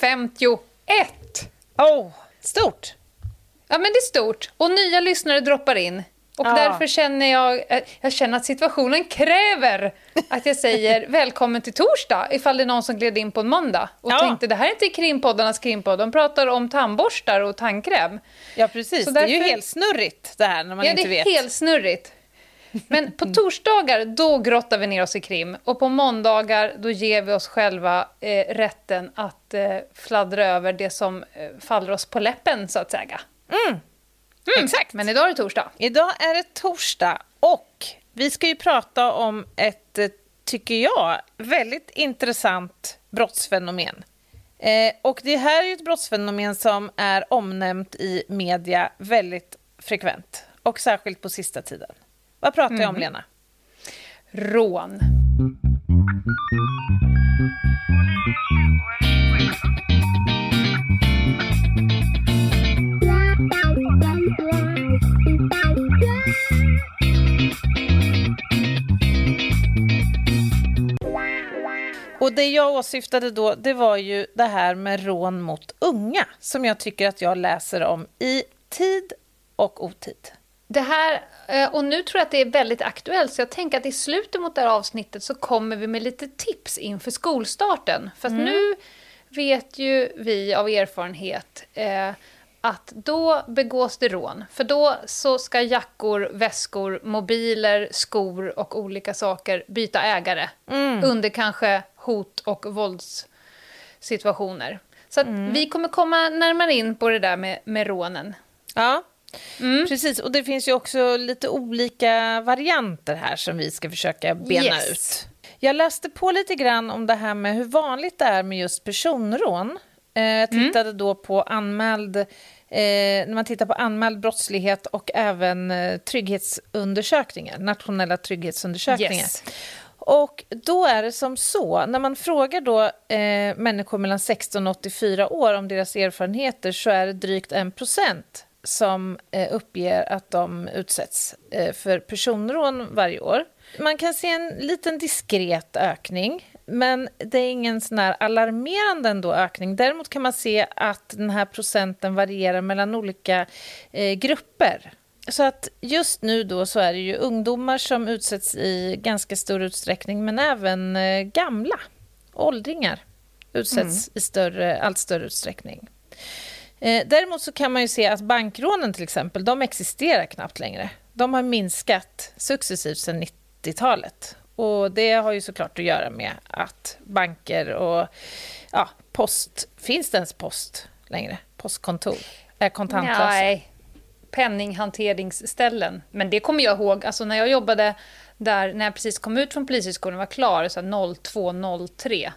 51. Oh, stort! Ja, men det är stort. Och nya lyssnare droppar in. Och Ja. därför känner jag, eh, jag känner att situationen kräver att jag säger välkommen till torsdag ifall det är någon som gled in på en måndag och Ja. tänkte det här är inte krimpoddarnas krimpodd, de pratar om tandborstar och tandkräm. Ja, precis. Så Det är ju därför- helt snurrigt det här när man ja, inte det är vet. helt snurrigt. Men på torsdagar, då grottar vi ner oss i krim. Och på måndagar, då ger vi oss själva eh, rätten att eh, fladdra över det som eh, faller oss på läppen, så att säga. Exakt. Men idag är det torsdag. Idag är det torsdag och vi ska ju prata om ett, eh, tycker jag, väldigt intressant brottsfenomen. Eh, och det här är ett brottsfenomen som är omnämnt i media väldigt frekvent och särskilt på sista tiden. Vad pratar jag om, Lena? Rån. Och det jag åsyftade då, det var ju det här med rån mot unga som jag tycker att jag läser om i tid och otid. Det här, och nu tror jag att det är väldigt aktuellt, så jag tänker att i slutet mot det här avsnittet så kommer vi med lite tips inför skolstarten. För att nu vet ju vi av erfarenhet eh, att då begås det rån. För då så ska jackor, väskor, mobiler, skor och olika saker byta ägare under kanske hot och våldssituationer. Så att vi kommer komma närmare in på det där med, med rånen. Ja, precis. Och det finns ju också lite olika varianter här som vi ska försöka bena Yes. ut. Jag läste på lite grann om det här med hur vanligt det är med just personrån. Eh, Jag tittade då på anmäld, eh, när man tittar på anmäld brottslighet och även eh, trygghetsundersökningar, nationella trygghetsundersökningar. Yes. Och då är det som så, när man frågar då eh, människor mellan 16 och 84 år om deras erfarenheter så är det drygt 1 procent som eh, uppger att de utsätts eh, för personrån varje år. Man kan se en liten diskret ökning, men det är ingen sån här alarmerande ändå ökning. Däremot kan man se att den här procenten varierar mellan olika eh, grupper. Så att just nu då så är det ju ungdomar som utsätts i ganska stor utsträckning, men även gamla, åldringar, utsätts i större, allt större utsträckning. Eh, däremot så kan man ju se att bankrånen till exempel, de existerar knappt längre. De har minskat successivt sedan 90-talet. Och det har ju såklart att göra med att banker och ja, post, finns det ens post längre? Postkontor är kontantlösa. Nej, penninghanteringsställen. Men det kommer jag ihåg, alltså när jag jobbade där, när jag precis kom ut från polishögskolan var klar, så här 02, 03,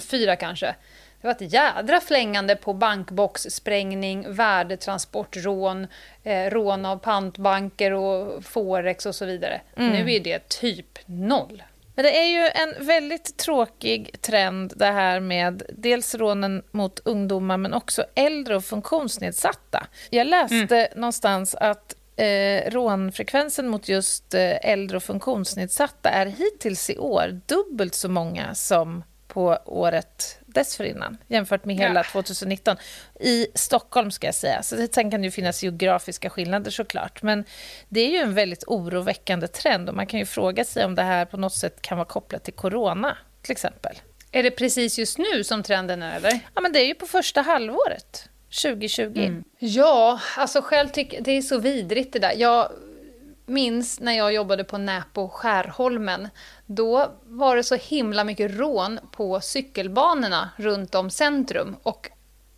04 kanske. Det var ett jädra flängande på bankboxsprängning, värdetransportrån, eh, rån av pantbanker och forex och så vidare. Nu är det typ noll. Men det är ju en väldigt tråkig trend det här med dels rånen mot ungdomar men också äldre och funktionsnedsatta. Jag läste någonstans att eh, rånfrekvensen mot just eh, äldre och funktionsnedsatta är hittills i år dubbelt så många som på året dessförinnan jämfört med hela Ja. 2019. I Stockholm ska jag säga. Så sen kan det ju finnas geografiska skillnader såklart. Men det är ju en väldigt oroväckande trend och man kan ju fråga sig om det här på något sätt kan vara kopplat till corona till exempel. Är det precis just nu som trenden är, eller? Ja, men det är ju på första halvåret 2020. Ja, alltså själv tycker det är så vidrigt det där. Jag minns när jag jobbade på Näpo Skärholmen. Då var det så himla mycket rån på cykelbanorna runt om centrum. Och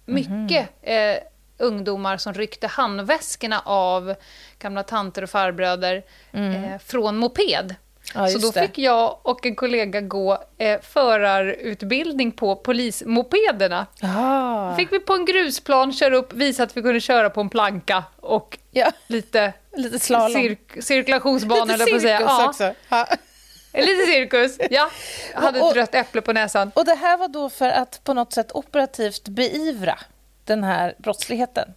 mycket eh, ungdomar som ryckte handväskorna av gamla tanter och farbröder eh, från moped. Ja, så då det. fick jag och en kollega gå eh, förarutbildning på polismopederna. Ah. Fick vi på en grusplan köra upp, visa att vi kunde köra på en planka och Ja, lite lite slalom. cirk- cirkulationsbana, Lite att säga. cirkus Ja, också. Ja. lite cirkus. Ja, jag hade Och- ett rött äpple på näsan. Och det här var då för att på något sätt operativt beivra den här brottsligheten?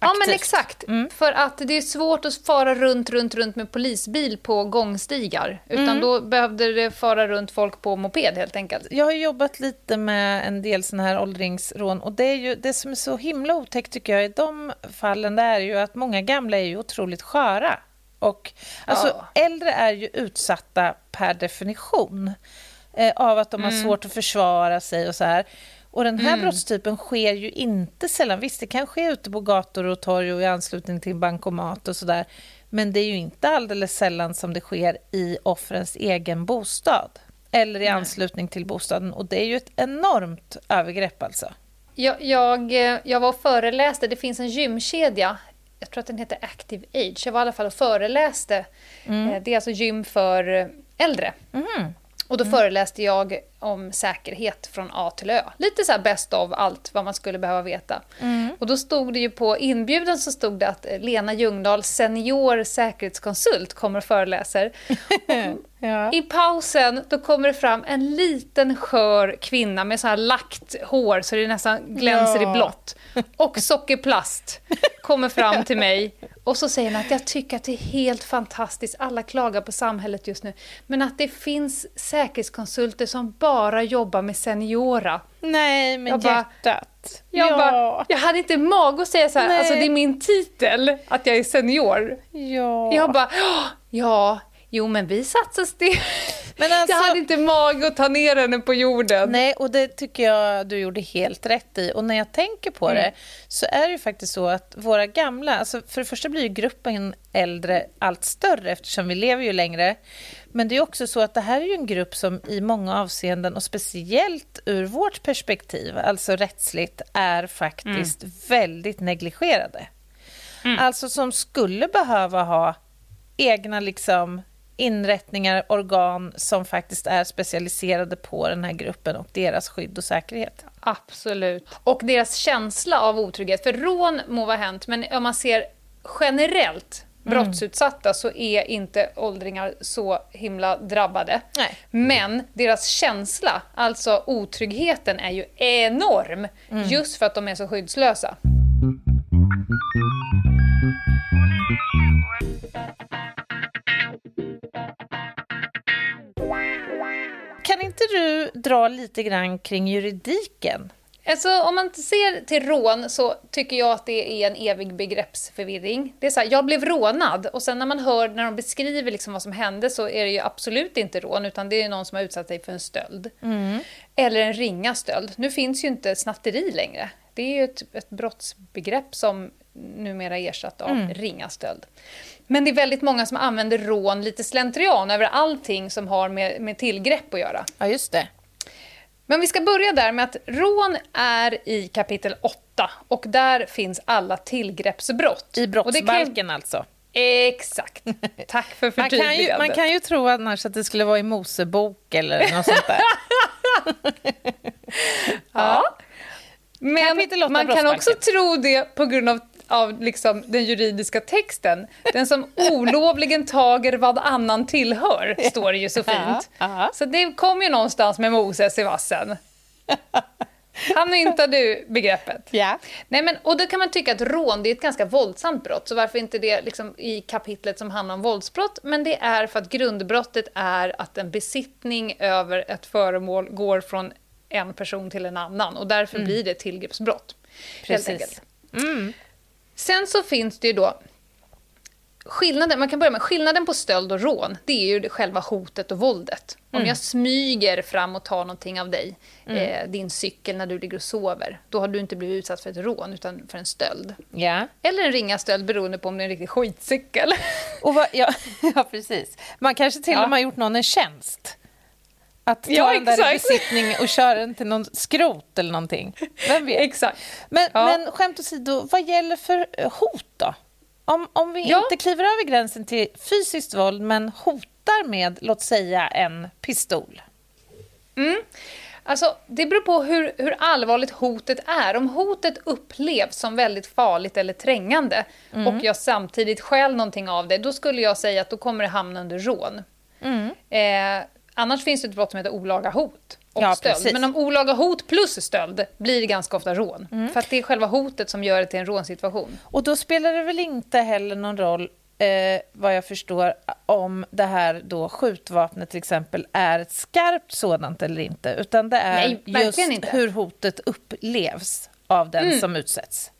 Ja, men Aktivt. exakt. Mm. För att det är svårt att fara runt, runt, runt med polisbil på gångstigar. Utan Mm. då behövde det fara runt folk på moped helt enkelt. Jag har jobbat lite med en del såna här åldringsrån och det, är ju, det som är så himla otäckt tycker jag i de fallen det är ju att många gamla är ju otroligt sköra. Och, alltså, Ja. Äldre är ju utsatta per definition eh, av att de har Mm. svårt att försvara sig och så här. Och den här brottstypen sker ju inte sällan. Visst, det kan ske ute på gator och torg och i anslutning till bankomat och sådär. Men det är ju inte alldeles sällan som det sker i offrens egen bostad eller i anslutning till bostaden. Och det är ju ett enormt övergrepp alltså. Jag, jag, eh, jag var och föreläste, det finns en gymkedja, jag tror att den heter Active Age. Jag var i alla fall och föreläste. Eh, Det är alltså gym för eh, äldre. Och då föreläste jag om säkerhet från A till Ö. Lite så här bäst av allt vad man skulle behöva veta. Och då stod det ju på inbjudan så stod det att Lena Ljungdahl, senior säkerhetskonsult, kommer och föreläser. Ja. I pausen då kommer det fram en liten skör kvinna med så här lagt hår så det nästan glänser Ja. i blått. Och sockerplast kommer fram till mig och så säger hon att jag tycker att det är helt fantastiskt, alla klagar på samhället just nu, men att det finns säkerhetskonsulter som bara jobbar med seniora. Nej, men Jag bara- hjärtat. Jag, ja. bara, jag hade inte mag att säga så här, Nej. alltså det är min titel att jag är senior. ja. Jag bara, "Åh, ja, jo men vi satsar sten. Men alltså- Jag hade inte mag att ta ner henne på jorden. Nej, och det tycker jag du gjorde helt rätt i. Och när jag tänker på Mm. det så är det ju faktiskt så att våra gamla... Alltså för det första blir gruppen äldre allt större eftersom vi lever ju längre. Men det är också så att det här är en grupp som i många avseenden och speciellt ur vårt perspektiv, alltså rättsligt, är faktiskt Mm. väldigt negligerade. Alltså som skulle behöva ha egna liksom inrättningar, organ som faktiskt är specialiserade på den här gruppen och deras skydd och säkerhet. Absolut. Och deras känsla av otrygghet. För rån må vara hänt, men om man ser generellt brottsutsatta så är inte åldringar så himla drabbade. Nej. Men deras känsla, alltså otryggheten, är ju enorm. Just för att de är så skyddslösa. Kan inte du dra lite grann kring juridiken? Alltså, om man ser till rån så tycker jag att det är en evig begreppsförvirring. Det är så här, jag blev rånad och sen när man hör när de beskriver liksom vad som hände så är det ju absolut inte rån utan det är någon som har utsatt sig för en stöld. Eller en ringa stöld. Nu finns ju inte snatteri längre. Det är ju ett, ett brottsbegrepp som numera är ersatt av ringa stöld. Men det är väldigt många som använder rån lite slentrian över allting som har med, med tillgrepp att göra. Ja, just det. Men vi ska börja där med att rån är i kapitel 8 och där finns alla tillgreppsbrott. I det kan brottsbalken alltså. Exakt. Tack för Man kan, ju, förtydligandet. man kan ju tro annars att det skulle vara i Mosebok eller något sånt där. Ja. Men man kan brottsbalken. också tro det på grund av, av liksom den juridiska texten. Den som olovligen tager vad annan tillhör, står det ju så fint. Så det kom ju någonstans med Moses i vassen. Han myntade du begreppet. Ja. Nej, men, och då kan man tycka att rån det är ett ganska våldsamt brott, så varför inte det liksom i kapitlet som handlar om våldsbrott? Men det är för att grundbrottet är att en besittning över ett föremål går från en person till en annan och därför blir det ett tillgreppsbrott. Precis. enkelt. Sen så finns det ju då Skillnaden, man kan börja med skillnaden på stöld och rån, det är ju det själva hotet och våldet. Om jag smyger fram och tar någonting av dig, eh, din cykel när du ligger och sover, då har du inte blivit utsatt för ett rån utan för en stöld. Ja. Eller en ringa stöld beroende på om det är en riktig skitcykel. Och vad, ja, ja, precis. Man kanske till och med har gjort någon en tjänst. Att ta Ja, den där i besittning och köra den till någon skrot eller någonting. Vem vet? Exakt. Men, Ja. men skämt åsido, vad gäller för eh, hot då? Om, om vi Ja. inte kliver över gränsen till fysiskt våld men hotar med, låt säga, en pistol. Alltså, det beror på hur, hur allvarligt hotet är. Om hotet upplevs som väldigt farligt eller trängande och jag samtidigt stjäl någonting av det, då skulle jag säga att då kommer det hamna under rån. Eh, annars finns det ett brott som heter olaga hot och Ja, stöld. precis. Men om olaga hot plus stöld blir det ganska ofta rån. För att det är själva hotet som gör det till en rånsituation. Och då spelar det väl inte heller någon roll, eh, vad jag förstår, om det här då skjutvapnet till exempel är ett skarpt sådant eller inte, utan det är Nej, just inte. hur hotet upplevs av den som utsätts.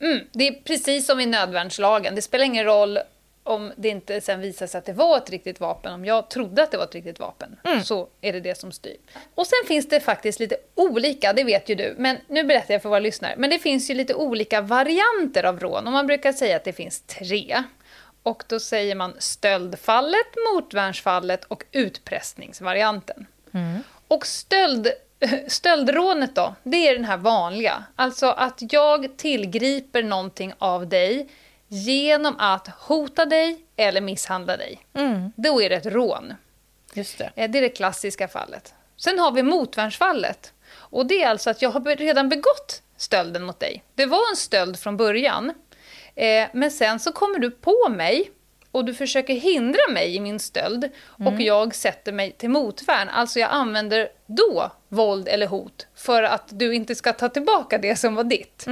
Mm, det är precis som i nödvärnslagen. Det spelar ingen roll om det inte sen visar sig att det var ett riktigt vapen. Om jag trodde att det var ett riktigt vapen, så är det det som styr. Och sen finns det faktiskt lite olika, det vet ju du, men nu berättar jag för våra lyssnare. Men det finns ju lite olika varianter av rån och man brukar säga att det finns tre. Och då säger man stöldfallet, motvärnsfallet och utpressningsvarianten. Och stöld, stöldrånet då, det är den här vanliga. Alltså att jag tillgriper någonting av dig genom att hota dig eller misshandla dig. Då är det ett rån. Just det. Eh, Det är det klassiska fallet. Sen har vi motvärnsfallet. Och det är alltså att jag har redan begått stölden mot dig. Det var en stöld från början. Eh, men sen så kommer du på mig och du försöker hindra mig i min stöld och jag sätter mig till motvärn. Alltså jag använder då våld eller hot för att du inte ska ta tillbaka det som var ditt.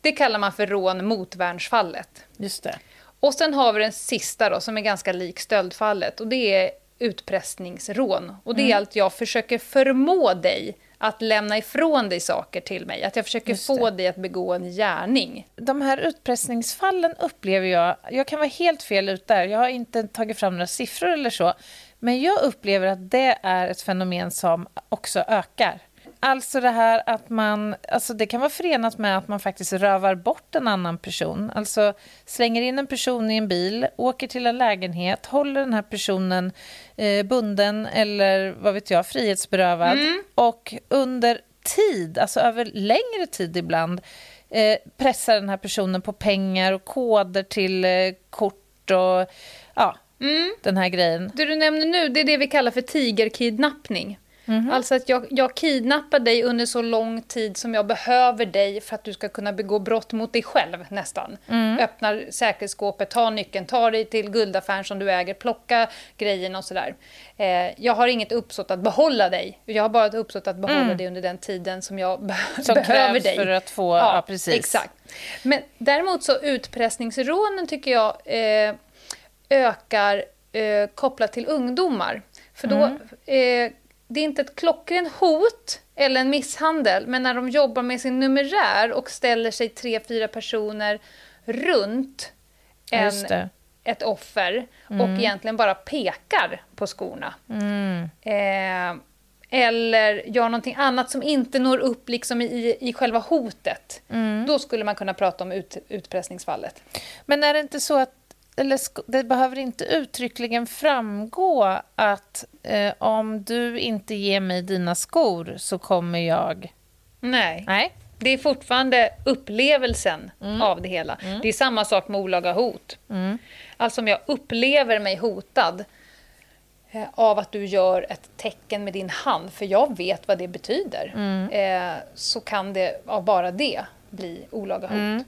Det kallar man för rån motvärnsfallet. Just det. Och sen har vi den sista då, som är ganska lik stöldfallet. Och det är utpressningsrån. Och det är Mm. att jag försöker förmå dig att lämna ifrån dig saker till mig. Att jag försöker få dig att begå en gärning. De här utpressningsfallen upplever jag, jag kan vara helt fel ut där, jag har inte tagit fram några siffror eller så, men jag upplever att det är ett fenomen som också ökar. Alltså det här att man, alltså det kan vara förenat med att man faktiskt rövar bort en annan person. Alltså slänger in en person i en bil, åker till en lägenhet, håller den här personen eh, bunden eller vad vet jag, frihetsberövad. Och under tid, alltså över längre tid ibland, eh, pressar den här personen på pengar och koder till eh, kort och ja, den här grejen. Det du nämner nu, det är det vi kallar för tigerkidnappning. Mhm. Alltså att jag, jag kidnappar dig under så lång tid som jag behöver dig för att du ska kunna begå brott mot dig själv nästan. Mm. Öppnar säkerhetsskåpet, tar nyckeln, tar dig till guldaffären som du äger, plocka grejerna och sådär. Eh, jag har inget uppsåt att behålla dig. Jag har bara ett uppsåt att behålla dig under den tiden som jag be- Mm. Som behöver krävs dig. för att få- ja, precis. Exakt. Men däremot så utpressningsrånen tycker jag eh, ökar eh, kopplat till ungdomar. För då, Mm. eh, det är inte ett klockrent hot eller en misshandel, men när de jobbar med sin numerär och ställer sig tre, fyra personer runt en, ett offer och egentligen bara pekar på skorna. Eh, eller gör någonting annat som inte når upp liksom i, i själva hotet. Då skulle man kunna prata om ut, utpressningsfallet. Men är det inte så att eller det behöver inte uttryckligen framgå att eh, om du inte ger mig dina skor så kommer jag... Nej. Nej. Det är fortfarande upplevelsen av det hela. Det är samma sak med olaga hot. Alltså om jag upplever mig hotad eh, av att du gör ett tecken med din hand, för jag vet vad det betyder, eh, så kan det av bara det bli olaga hot.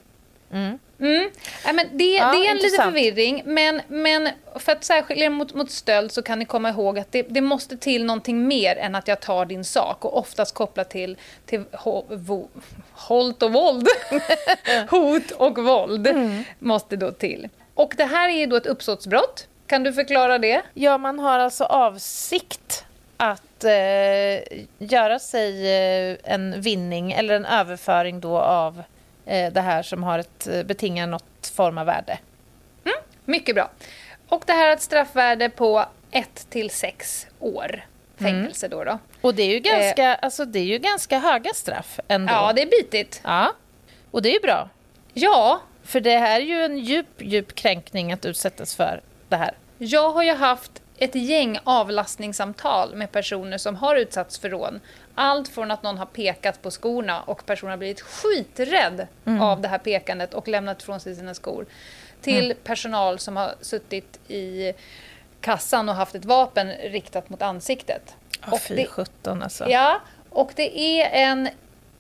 Mm. Nej, men det, Ja, det är en liten förvirring, men, men för att särskilja mot, mot stöld så kan ni komma ihåg att det, det måste till någonting mer än att jag tar din sak och oftast kopplat till, till ho, vo, holt och våld. Hot och våld måste då till. Och det här är ju då ett uppsåtsbrott. Kan du förklara det? Ja, man har alltså avsikt att eh, göra sig eh, en vinning eller en överföring då av det här som har ett eh, betingar något form av värde. Mycket bra. Och det här har ett straffvärde på 1 till 6 år fängelse då. då. Och det är ju ganska, alltså, det är ju ganska höga straff ändå. Ja, det är bitigt. ja. Och det är ju bra. Ja, För det här är ju en djup, djup kränkning att utsättas för det här. Jag har ju haft ett gäng avlastningssamtal med personer som har utsatts för rån. Allt från att någon har pekat på skorna och personen har blivit skiträdd av det här pekandet och lämnat ifrån sig sina skor. till mm. personal som har suttit i kassan och haft ett vapen riktat mot ansiktet. Oh, och fy sjutton alltså. Ja, och det är en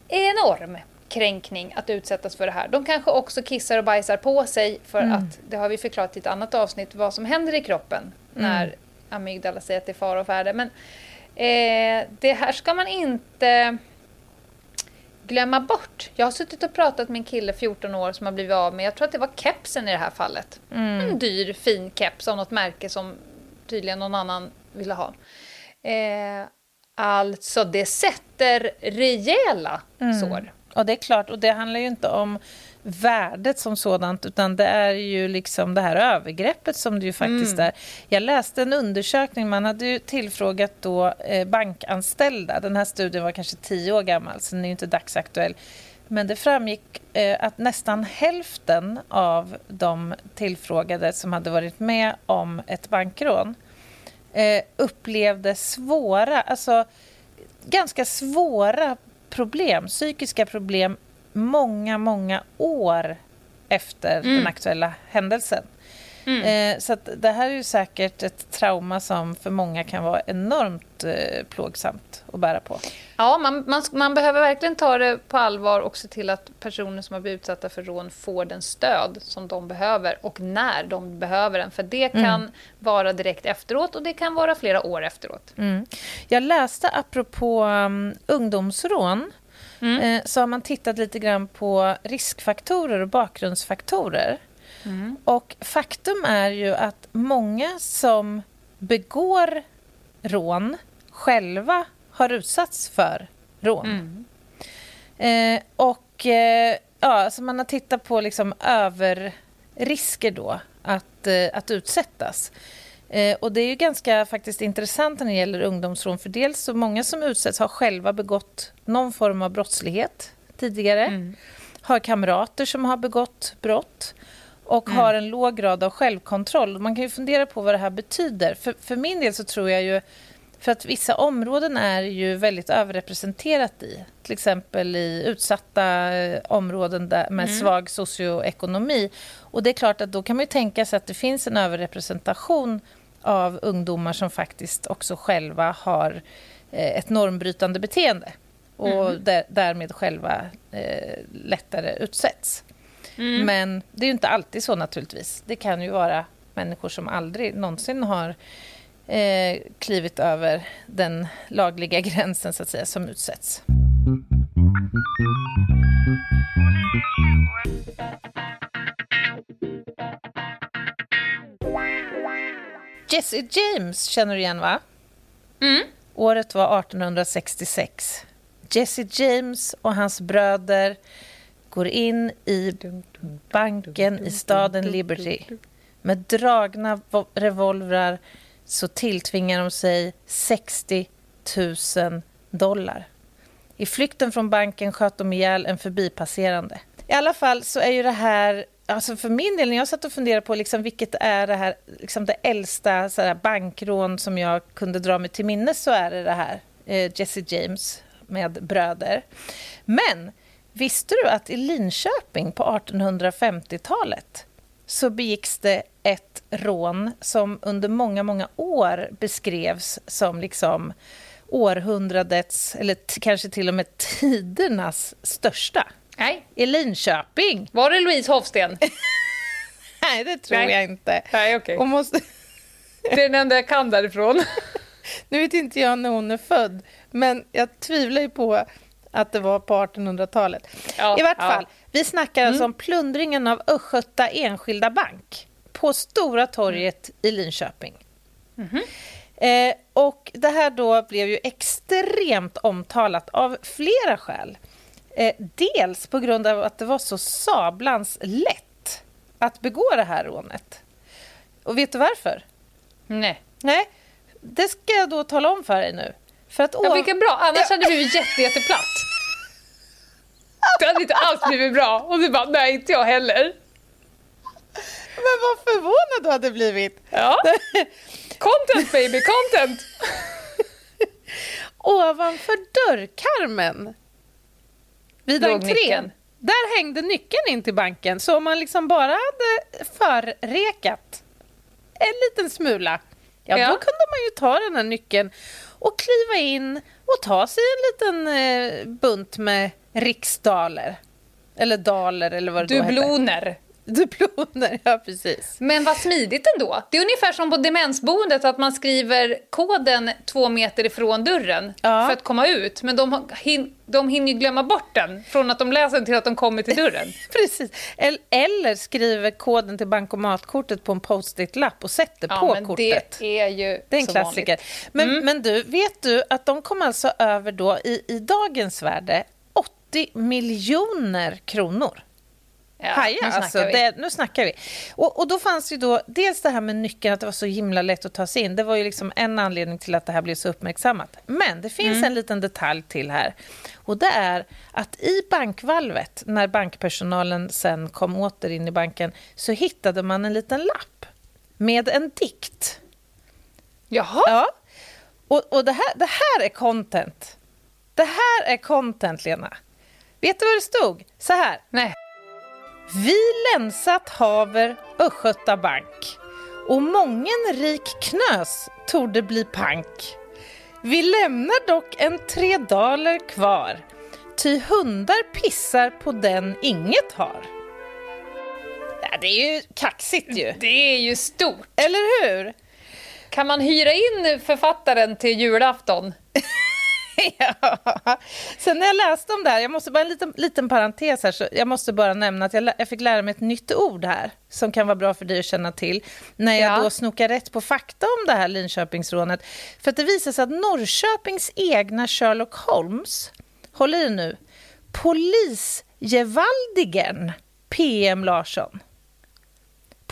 enorm kränkning att utsättas för det här. De kanske också kissar och bajsar på sig för mm. att, det har vi förklarat i ett annat avsnitt, vad som händer i kroppen mm. när amygdala säger att det är fara och färde. Men eh, det här ska man inte glömma bort. Jag har suttit och pratat med en kille 14 år som har blivit av med, jag tror att det var kepsen i det här fallet. Mm. En dyr fin keps av något märke som tydligen någon annan ville ha. Eh, alltså, det sätter rejäla mm. sår. Och det är klart, och det handlar ju inte om värdet som sådant utan det är ju liksom det här övergreppet som det ju faktiskt mm. är. Jag läste en undersökning, man hade ju tillfrågat då eh, bankanställda. Den här studien var kanske tio år gammal så den är ju inte dagsaktuell. Men det framgick eh, att nästan hälften av de tillfrågade som hade varit med om ett bankrån eh, upplevde svåra, alltså ganska svåra problem, psykiska problem många, många år efter mm. den aktuella händelsen. Mm. Eh, så det här är ju säkert ett trauma som för många kan vara enormt eh, plågsamt att bära på. Ja, man, man, man, behöver verkligen ta det på allvar och se till att personer som har blivit utsatta för rån får den stöd som de behöver och när de behöver den. För det kan mm. vara direkt efteråt och det kan vara flera år efteråt. Mm. Jag läste apropå um, ungdomsrån mm. eh, så har man tittat lite grann på riskfaktorer och bakgrundsfaktorer. Mm. Och faktum är ju att många som begår rån själva har utsatts för rån. Mm. Eh, och eh, ja, alltså man har tittat på liksom överrisker då att, eh, att utsättas. Eh, och det är ju ganska faktiskt intressant när det gäller ungdomsrån för dels så många som utsätts har själva begått någon form av brottslighet tidigare. Mm. Har kamrater som har begått brott och mm. har en låg grad av självkontroll. Man kan ju fundera på vad det här betyder. För, för min del så tror jag ju för att vissa områden är ju väldigt överrepresenterat i. Till exempel i utsatta eh, områden där, med mm. svag socioekonomi. Och det är klart att då kan man ju tänka sig att det finns en överrepresentation av ungdomar som faktiskt också själva har eh, ett normbrytande beteende och mm. där, därmed själva eh, lättare utsätts. Mm. Men det är ju inte alltid så naturligtvis. Det kan ju vara människor som aldrig någonsin har eh, klivit över den lagliga gränsen så att säga, som utsätts. Jesse James känner du igen, va? Mm. Året var 1866. Jesse James och hans bröder går in i banken i staden Liberty. Med dragna revolvrar så tilltvingar de sig 60 000 dollar. I flykten från banken sköt de ihjäl en förbipasserande. I alla fall så är ju det här Alltså för min del, när jag satt och funderade på liksom vilket är det här, liksom det äldsta så här, bankrån som jag kunde dra mig till minnes så är det det här, eh, Jesse James med bröder. Men visste du att i Linköping på 1850-talet så begicks det ett rån som under många, många år beskrevs som liksom århundradets, eller kanske till och med tidernas största. Nej. I Linköping. Var det Louise Hofsten? Nej, det tror Nej. jag inte. Nej, okay. Hon måste... det är den enda jag kan därifrån. nu vet inte jag när hon är född, men jag tvivlar ju på att det var på 1800-talet. Ja, I vart ja. fall, vi snackar alltså mm. om plundringen av Östgöta Enskilda Bank på Stora torget mm. i Linköping. Mm. Eh, och det här då blev ju extremt omtalat av flera skäl. Eh, dels på grund av att det var så sablans lätt att begå det här rånet. Och vet du varför? Nej. Nej, det ska jag då tala om för dig nu. För att, ja, vilken bra, annars ja. hade det blivit jätte, jätteplatt. Det hade inte alls blivit bra. Och du bara, nej inte jag heller. Men vad förvånad du hade blivit. Ja. Content baby, content! Ovanför dörrkarmen vid entrén. där hängde nyckeln in till banken. Så om man liksom bara hade förrekat en liten smula, ja, Ja. då kunde man ju ta den här nyckeln och kliva in och ta sig en liten eh, bunt med riksdaler. Eller daler eller vad det. Dubloner. Dubloner, ja precis. Men vad smidigt ändå. Det är ungefär som på demensboendet att man skriver koden två meter ifrån dörren Ja. för att komma ut. Men de, hin, de hinner ju glömma bort den från att de läser den till att de kommer till dörren. Precis. El- Eller skriver koden till bankomatkortet på en post-it-lapp och sätter Ja, på men kortet. det är ju Det är en klassiker. vanligt. Men, men du, vet du att de kom alltså över då i, i dagens värde 80 miljoner kronor? Ja, Haja, nu alltså, vi. det, nu snackar vi. Och, och då fanns ju då dels det här med nyckeln, att det var så himla lätt att ta sig in. Det var ju liksom en anledning till att det här blev så uppmärksammat. Men det finns Mm. en liten detalj till här. Och det är att i bankvalvet, när bankpersonalen sen kom åter in i banken, så hittade man en liten lapp med en dikt. Jaha, Ja. Och, och det, här, det här är content. Det här är content, Lena. Vet du vad det stod? Så här. nej. Vi länsat haver Östgöta bank och mången rik knös torde bli pank. Vi lämnar dock en tre daler kvar ty hundar pissar på den inget har. Ja, det är ju kaxigt ju. Det är ju stort. Eller hur? Kan man hyra in författaren till julafton? ja. Sen när jag läste om det här, jag måste bara en liten, liten parentes här, så jag måste bara nämna att jag, jag fick lära mig ett nytt ord här som kan vara bra för dig att känna till när jag Ja. då snokar rätt på fakta om det här Linköpingsrånet. För att det visar sig att Norrköpings egna Sherlock Holmes, håll i nu, polisgevaldigen PM Larsson.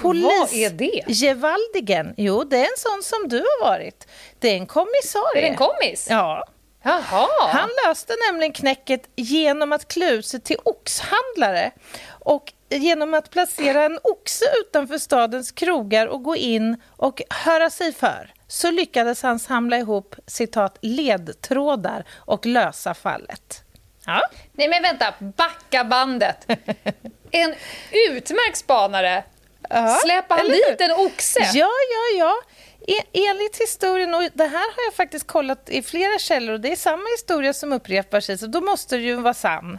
Vad är det? Gevaldigen, jo det är en sån som du har varit. Det är en kommissarie. Är det en kommis? Ja. Jaha. Han löste nämligen knäcket genom att klä ut sig till oxhandlare och genom att placera en oxe utanför stadens krogar och gå in och höra sig för så lyckades han samla ihop citat ledtrådar och lösa fallet. Ja. Nej men vänta, backa bandet. En utmärkt spanare. Ja, han dit en oxe? Ja, ja, ja. Enligt historien, och det här har jag faktiskt kollat i flera källor och det är samma historia som upprepar sig, så då måste det ju vara sann.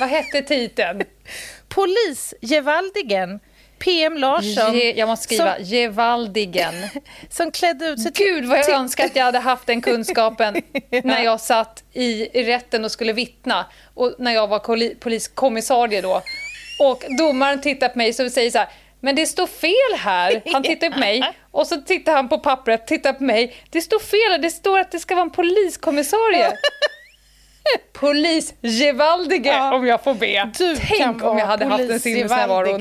Vad hette titeln? Polisgevaldigen PM Larsson Ge, jag måste skriva som, Gevaldigen. som klädde ut sig Gud vad jag önskar att jag hade haft den kunskapen när jag satt i, i rätten och skulle vittna. Och när jag var poliskommissarie då. Och domaren tittar på mig och säger så här. Men det står fel här. Han tittar på mig och så tittar han på pappret, tittar på mig. Det står fel. Det står att det ska vara en poliskommissarie. Polis-Gevaldige Ja. om jag får be. Du Tänk om jag hade haft en sinnesnärvaro.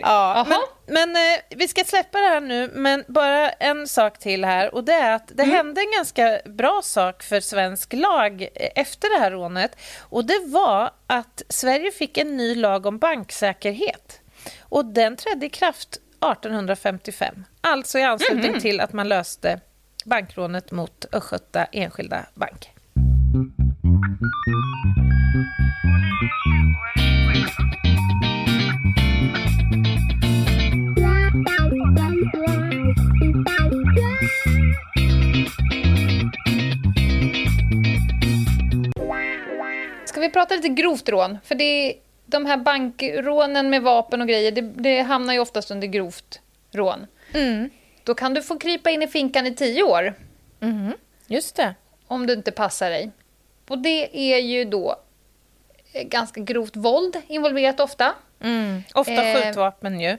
ja, men, men eh, vi ska släppa det här nu, men bara en sak till här och det är att det hände en ganska bra sak för svensk lag eh, efter det här rånet och det var att Sverige fick en ny lag om banksäkerhet och den trädde i kraft 1855, alltså i anslutning till att man löste bankrånet mot Östgöta Enskilda Bank. Ska vi prata lite grovt rån? För det är, de här bankrånen med vapen och grejer, det, det hamnar ju oftast under grovt rån. Mm. Då kan du få krypa in i finkan i tio år Just det. om du inte passar dig. Och det är ju då eh, ganska grovt våld involverat ofta. Mm. Ofta Eh, skjutvapen ju.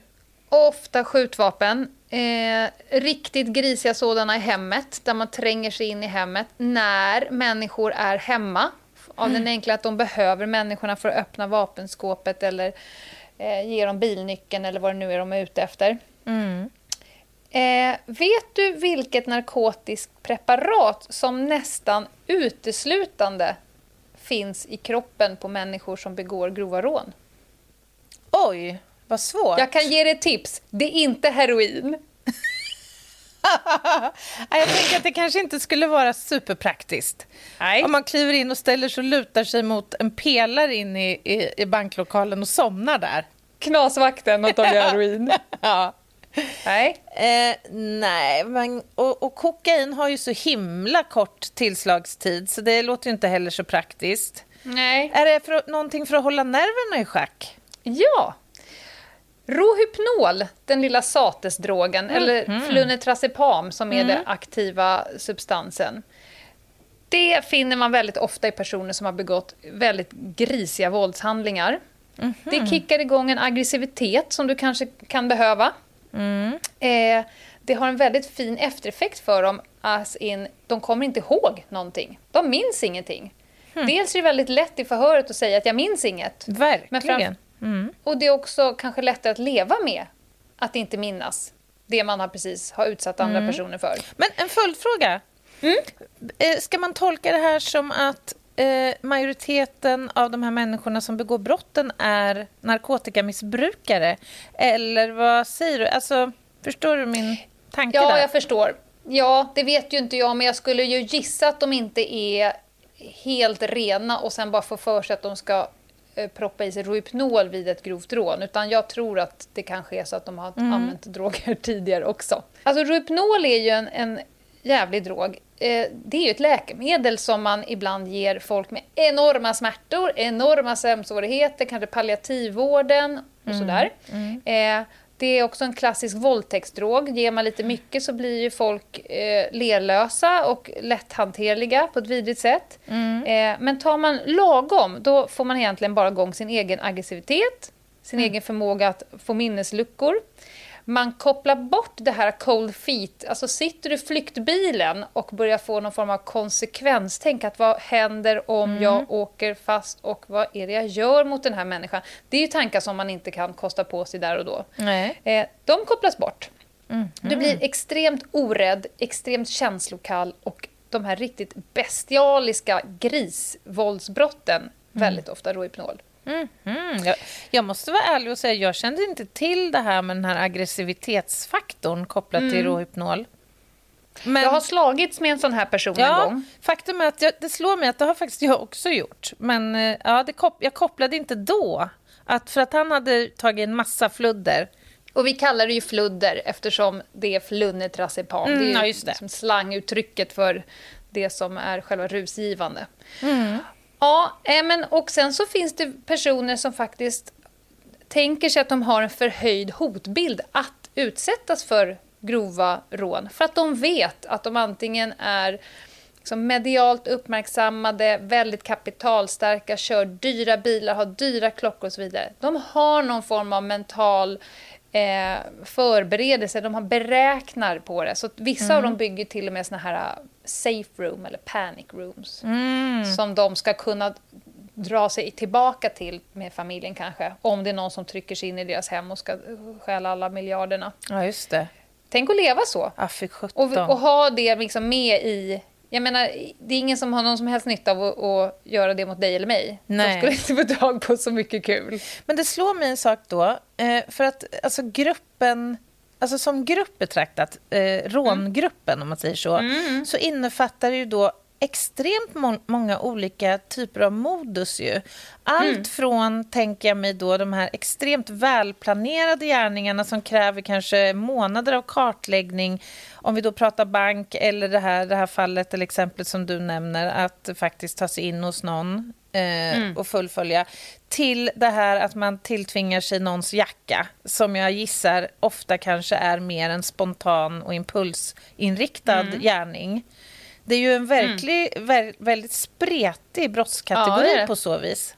Ofta skjutvapen. Eh, riktigt grisiga sådana i hemmet, där man tränger sig in i hemmet när människor är hemma. Av den enkla att de behöver människorna för att öppna vapenskåpet eller eh, ge dem bilnyckeln eller vad det nu är de är ute efter. Mm. Eh, vet du vilket narkotiskt preparat som nästan uteslutande finns i kroppen på människor som begår grova rån? Oj, vad svårt. Jag kan ge dig ett tips. Det är inte heroin. jag tänker att det kanske inte skulle vara superpraktiskt. Nej. Om man kliver in och ställer sig och lutar sig mot en pelare in i, i, i banklokalen och somnar där. Knasvakten och tar heroin. ja. Nej. Eh, nej, men, och, och kokain har ju så himla kort tillslagstid så det låter ju inte heller så praktiskt. Nej. Är det för, någonting för att hålla nerverna i schack? Ja. Rohypnol, den lilla satesdrogen, mm. eller flunitrazepam som är mm. den aktiva substansen. Det finner man väldigt ofta i personer som har begått väldigt grisiga våldshandlingar. Mm Det kickar igång en aggressivitet som du kanske kan behöva. Mm. Eh, det har en väldigt fin eftereffekt för dem. As in, de kommer inte ihåg någonting. De minns ingenting. Mm. Dels är det väldigt lätt i förhöret att säga att jag minns inget. Verkligen. Mm. Och det är också kanske lättare att leva med att inte minnas det man har precis har utsatt andra mm. personer för. Men en följdfråga. Mm. Eh, ska man tolka det här som att eh, majoriteten av de här människorna som begår brotten är narkotikamissbrukare? Eller vad säger du? Alltså, förstår du min tanke ja, där? Ja, jag förstår. Ja, det vet ju inte jag, men jag skulle ju gissa att de inte är helt rena och sen bara får för sig att de ska eh, proppa i sig Rohypnol vid ett grovt rån. Utan jag tror att det kanske är så att de har mm. använt droger tidigare också. Alltså Rohypnol är ju en, en jävlig drog. Eh, det är ju ett läkemedel som man ibland ger folk med enorma smärtor, enorma sömnsvårigheter, kanske palliativvården och mm. sådär. Mm. Eh, det är också en klassisk våldtäktsdrog. Ger man lite mycket så blir ju folk eh, lerlösa och lätthanterliga på ett vidrigt sätt. Mm. Men tar man lagom, då får man egentligen bara igång sin egen aggressivitet, sin mm. egen förmåga att få minnesluckor man kopplar bort det här cold feet, alltså sitter du i flyktbilen och börjar få någon form av konsekvenstänk, att vad händer om mm. jag åker fast och vad är det jag gör mot den här människan? Det är ju tankar som man inte kan kosta på sig där och då. Nej. Eh, de kopplas bort. Mm. Du blir extremt orädd, extremt känslokall och de här riktigt bestialiska grisvåldsbrotten, mm. väldigt ofta Rohypnol. Mm, mm. Jag, jag, måste vara ärlig och säga jag kände inte till det här med den här aggressivitetsfaktorn kopplat mm. till Rohypnol. Men, jag har slagits med en sån här person ja, en gång. Faktum är att jag, det slår mig att det har faktiskt jag också gjort. Men eh, ja, det kop jag kopplade inte då. Att för att han hade tagit en massa fludder. Och vi kallar det ju fludder eftersom det är flunitrazepam. Mm, det är ju ja, det. Liksom slanguttrycket för det som är själva rusgivande. Mm. Ja, eh, men och sen så finns det personer som faktiskt tänker sig att de har en förhöjd hotbild att utsättas för grova rån. För att de vet att de antingen är liksom medialt uppmärksammade, väldigt kapitalstarka, kör dyra bilar, har dyra klockor och så vidare. De har någon form av mental eh, förberedelse, de har beräknar på det. Så vissa mm. av dem bygger till och med såna här safe room eller panic rooms. Mm. Som de ska kunna dra sig tillbaka till med familjen kanske. Om det är någon som trycker sig in i deras hem och ska stjäla alla miljarderna. Ja, just det. Tänk att leva så. Ah, och, och, ha det liksom med i jag menar, det är ingen som har någon som helst nytta av att, att göra det mot dig eller mig. Nej. De skulle inte få tag på så mycket kul. Men det slår mig en sak då, eh, för att alltså gruppen Alltså som grupp betraktat, eh, rångruppen mm. om man säger så, mm. så innefattar det ju då extremt må många olika typer av modus. Ju. Allt mm. från, tänker jag mig, då, de här extremt välplanerade gärningarna som kräver kanske månader av kartläggning. Om vi då pratar bank eller det här, det här fallet eller exemplet som du nämner, att faktiskt ta sig in hos någon eh, mm. och fullfölja. Till det här att man tilltvingar sig någons jacka, som jag gissar ofta kanske är mer en spontan och impulsinriktad mm. gärning. Det är ju en verklig, mm. vä väldigt spretig brottskategori ja, på så vis.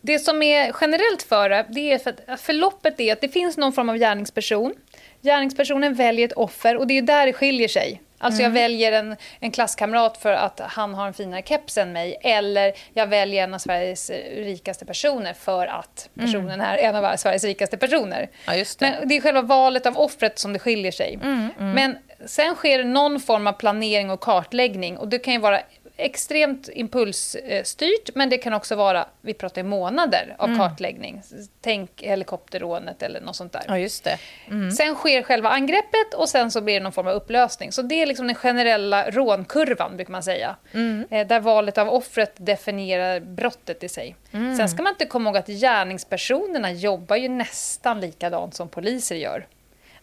Det som är generellt för det, det är för att förloppet är att det finns någon form av gärningsperson. Gärningspersonen väljer ett offer och det är där det skiljer sig. Alltså mm. jag väljer en, en klasskamrat för att han har en finare keps än mig. Eller jag väljer en av Sveriges rikaste personer för att mm. personen mm. är en av Sveriges rikaste personer. Ja, det. Men det är själva valet av offret som det skiljer sig. Mm, mm. Men sen sker någon form av planering och kartläggning. Och det kan ju vara extremt impulsstyrt, men det kan också vara, vi pratar månader av mm. kartläggning. Tänk helikopterrånet eller något sånt där. Ja, just det. Mm. Sen sker själva angreppet och sen så blir det någon form av upplösning. Så det är liksom den generella rånkurvan, brukar man säga. Mm. Eh, där valet av offret definierar brottet i sig. Mm. Sen ska man inte komma ihåg att gärningspersonerna jobbar ju nästan likadant som poliser gör.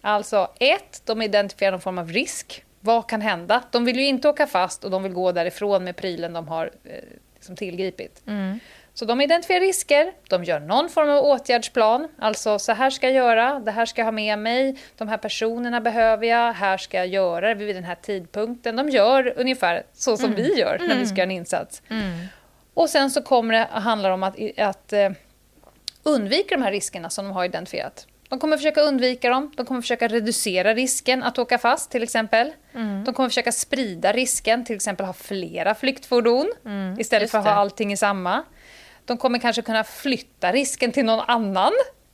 Alltså, ett, de identifierar någon form av risk. Vad kan hända? De vill ju inte åka fast och de vill gå därifrån med prylen de har eh, liksom tillgripit. Mm. Så de identifierar risker, de gör någon form av åtgärdsplan. Alltså, så här ska jag göra, det här ska jag ha med mig, de här personerna behöver jag, här ska jag göra det vid den här tidpunkten. De gör ungefär så som mm. vi gör när vi ska göra en insats. Mm. Och sen så kommer det att handla om att, att eh, undvika de här riskerna som de har identifierat. De kommer försöka undvika dem, de kommer försöka reducera risken att åka fast till exempel. Mm. De kommer försöka sprida risken, till exempel ha flera flyktfordon mm, istället för att ha allting i samma. De kommer kanske kunna flytta risken till någon annan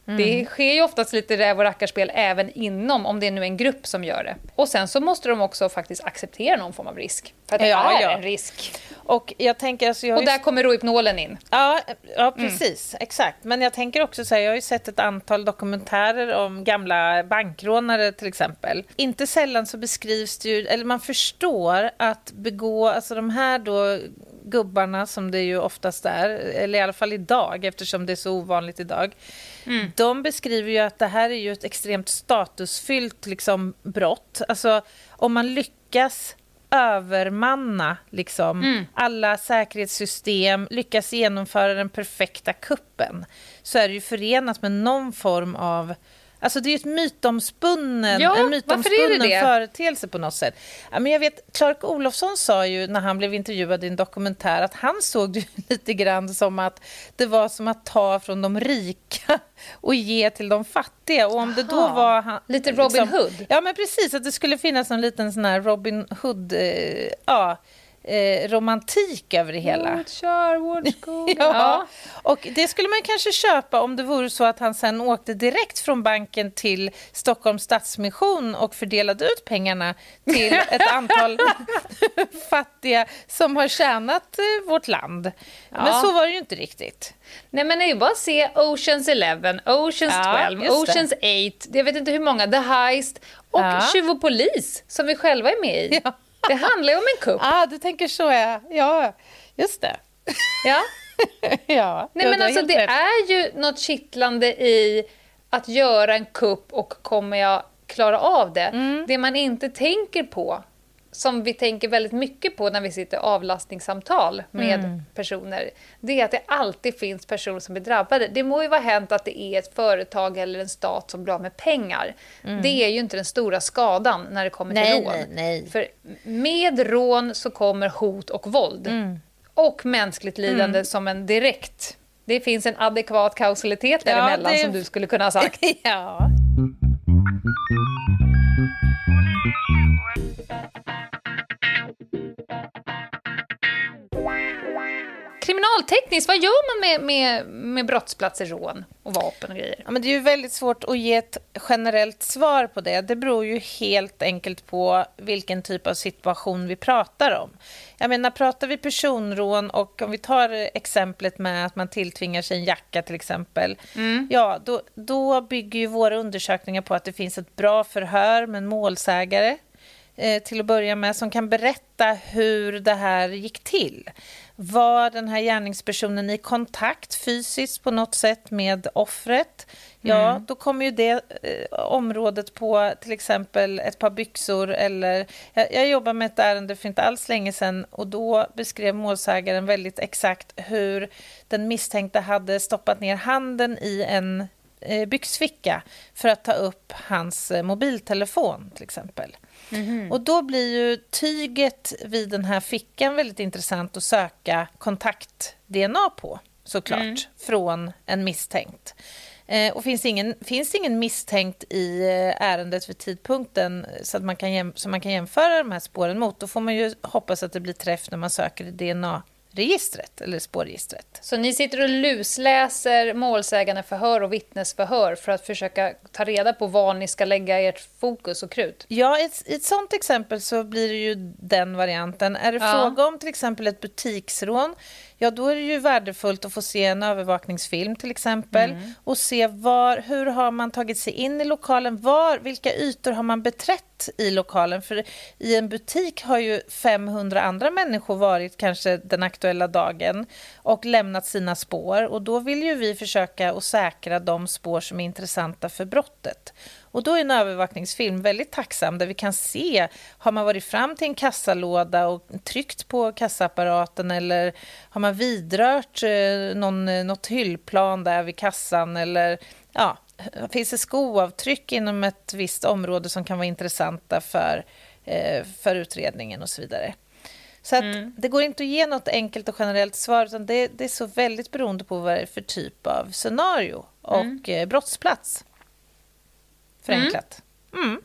Mm. Det sker ju oftast lite räv och rackarspel även inom, om det nu är en grupp som gör det. Och sen så måste de också faktiskt acceptera någon form av risk. För att det ja, är ja. en risk. Och, jag tänker, alltså jag och där just... kommer Rohypnolen in. Ja, ja mm. precis. Mm. Exakt. Men jag tänker också så här, jag har ju sett ett antal dokumentärer om gamla bankrånare till exempel. Inte sällan så beskrivs det ju, eller man förstår att begå, alltså de här då gubbarna som det ju oftast är, eller i alla fall idag eftersom det är så ovanligt idag. Mm. De beskriver ju att det här är ju ett extremt statusfyllt liksom, brott. Alltså om man lyckas övermanna liksom, mm. alla säkerhetssystem, lyckas genomföra den perfekta kuppen så är det ju förenat med någon form av Alltså det är ju ett mytomspunnen, ja, en mytomspunnen företeelse på något sätt. Ja, men jag vet, Clark Olofsson sa ju när han blev intervjuad i en dokumentär att han såg det lite grann som att det var som att ta från de rika och ge till de fattiga. Och om det då var... Han, lite Robin liksom, Hood? Ja, men precis. Att det skulle finnas en liten sån här Robin Hood... Eh, ja, eh, romantik över det hela. ja. ja. Och det skulle man kanske köpa om det vore så att han sen åkte direkt från banken till Stockholms Stadsmission och fördelade ut pengarna till ett antal fattiga som har tjänat eh, vårt land. Ja. Men så var det ju inte riktigt. Nej men det är ju bara att se Oceans 11, Oceans ja, 12, Oceans 8, jag vet inte hur många, The Heist och ja. Tjuv och polis som vi själva är med i. Ja. Det handlar ju om en kupp. Ah, du tänker så, ja. Ja, just det. Ja. ja, Nej, men alltså, det är ju något kittlande i att göra en kupp och kommer jag klara av det? Mm. Det man inte tänker på som vi tänker väldigt mycket på när vi sitter avlastningssamtal med mm. personer, det är att det alltid finns personer som blir drabbade. Det må ju vara hänt att det är ett företag eller en stat som blir av med pengar. Mm. Det är ju inte den stora skadan när det kommer nej, till rån. Nej, nej. För med rån så kommer hot och våld. Mm. Och mänskligt lidande mm. som en direkt... Det finns en adekvat kausalitet däremellan ja, det... som du skulle kunna ha sagt. ja. Kriminaltekniskt, vad gör man med, med, med brottsplatser, rån och vapen och grejer? Ja, men det är ju väldigt svårt att ge ett generellt svar på det. Det beror ju helt enkelt på vilken typ av situation vi pratar om. Jag menar, pratar vi personrån och om vi tar exemplet med att man tilltvingar sig en jacka till exempel. Mm. Ja, då, då bygger ju våra undersökningar på att det finns ett bra förhör med en målsägare eh, till att börja med som kan berätta hur det här gick till. Var den här gärningspersonen i kontakt fysiskt på något sätt med offret? Ja, mm. då kommer ju det eh, området på till exempel ett par byxor eller... Jag, jag jobbade med ett ärende för inte alls länge sedan och då beskrev målsägaren väldigt exakt hur den misstänkte hade stoppat ner handen i en byxficka för att ta upp hans eh, mobiltelefon till exempel. Mm. Och då blir ju tyget vid den här fickan väldigt intressant att söka kontakt-DNA på, såklart, mm. från en misstänkt. Eh, och finns, ingen, finns ingen misstänkt i eh, ärendet vid tidpunkten så att man kan, jäm, så man kan jämföra de här spåren mot, då får man ju hoppas att det blir träff när man söker i DNA registret eller spårregistret. Så ni sitter och lusläser målsägandeförhör och vittnesförhör för att försöka ta reda på var ni ska lägga ert fokus och krut? Ja, i ett, ett sånt exempel så blir det ju den varianten. Är det ja. fråga om till exempel ett butiksrån, ja då är det ju värdefullt att få se en övervakningsfilm till exempel mm. och se var, hur har man tagit sig in i lokalen, var, vilka ytor har man beträtt i lokalen? För i en butik har ju 500 andra människor varit kanske den aktuella dagen och lämnat sina spår och då vill ju vi försöka att säkra de spår som är intressanta för brottet. Och då är en övervakningsfilm väldigt tacksam där vi kan se, har man varit fram till en kassalåda och tryckt på kassaapparaten eller har man vidrört eh, någon, eh, något hyllplan där vid kassan eller ja, finns det skoavtryck inom ett visst område som kan vara intressanta för, eh, för utredningen och så vidare. Så att mm. det går inte att ge något enkelt och generellt svar utan det, det är så väldigt beroende på vad det är för typ av scenario och mm. brottsplats. Förenklat. Mm. mm.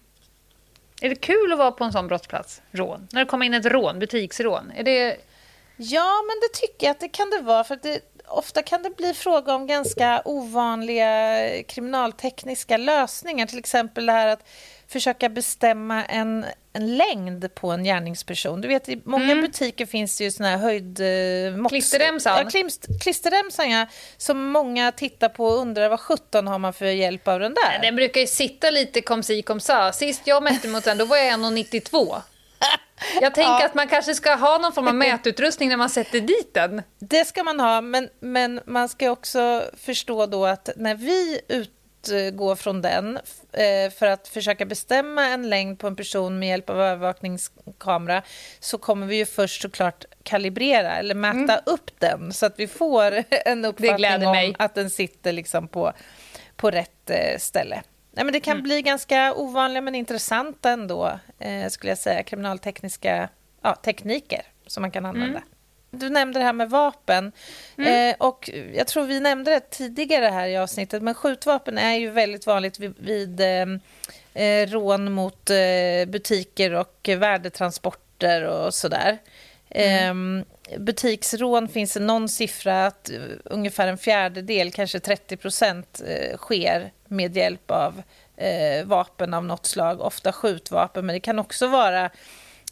Är det kul att vara på en sån brottsplats? Rån? När det kommer in ett rån, butiksrån? Är det... Ja, men det tycker jag att det kan det vara. För det, ofta kan det bli fråga om ganska ovanliga kriminaltekniska lösningar. Till exempel det här att försöka bestämma en, en längd på en gärningsperson. Du vet, I många mm. butiker finns det ju såna här höjd... Eh, klisterremsan. Ja, klisterremsan, ja. Som många tittar på och undrar vad sjutton har man för hjälp av den där? Den brukar ju sitta lite kom si kom sa. Sist jag mätte mot den, då var jag 1,92. Jag tänker ja. att man kanske ska ha någon form av mätutrustning när man sätter dit den. Det ska man ha, men, men man ska också förstå då att när vi ut utgå från den eh, för att försöka bestämma en längd på en person med hjälp av övervakningskamera så kommer vi ju först såklart kalibrera eller mäta mm. upp den så att vi får en uppfattning om att den sitter liksom på, på rätt eh, ställe. Nej, men det kan mm. bli ganska ovanliga men intressanta ändå, eh, skulle jag säga, kriminaltekniska ja, tekniker som man kan använda. Mm. Du nämnde det här med vapen. Mm. Eh, och jag tror vi nämnde det tidigare här i avsnittet, men skjutvapen är ju väldigt vanligt vid, vid eh, eh rån mot eh, butiker och värdetransporter och sådär. Mm. Eh, butiksrån finns det någon siffra att ungefär en fjärdedel, kanske 30 procent, eh, sker med hjälp av vapen av något slag, ofta skjutvapen, men det kan också vara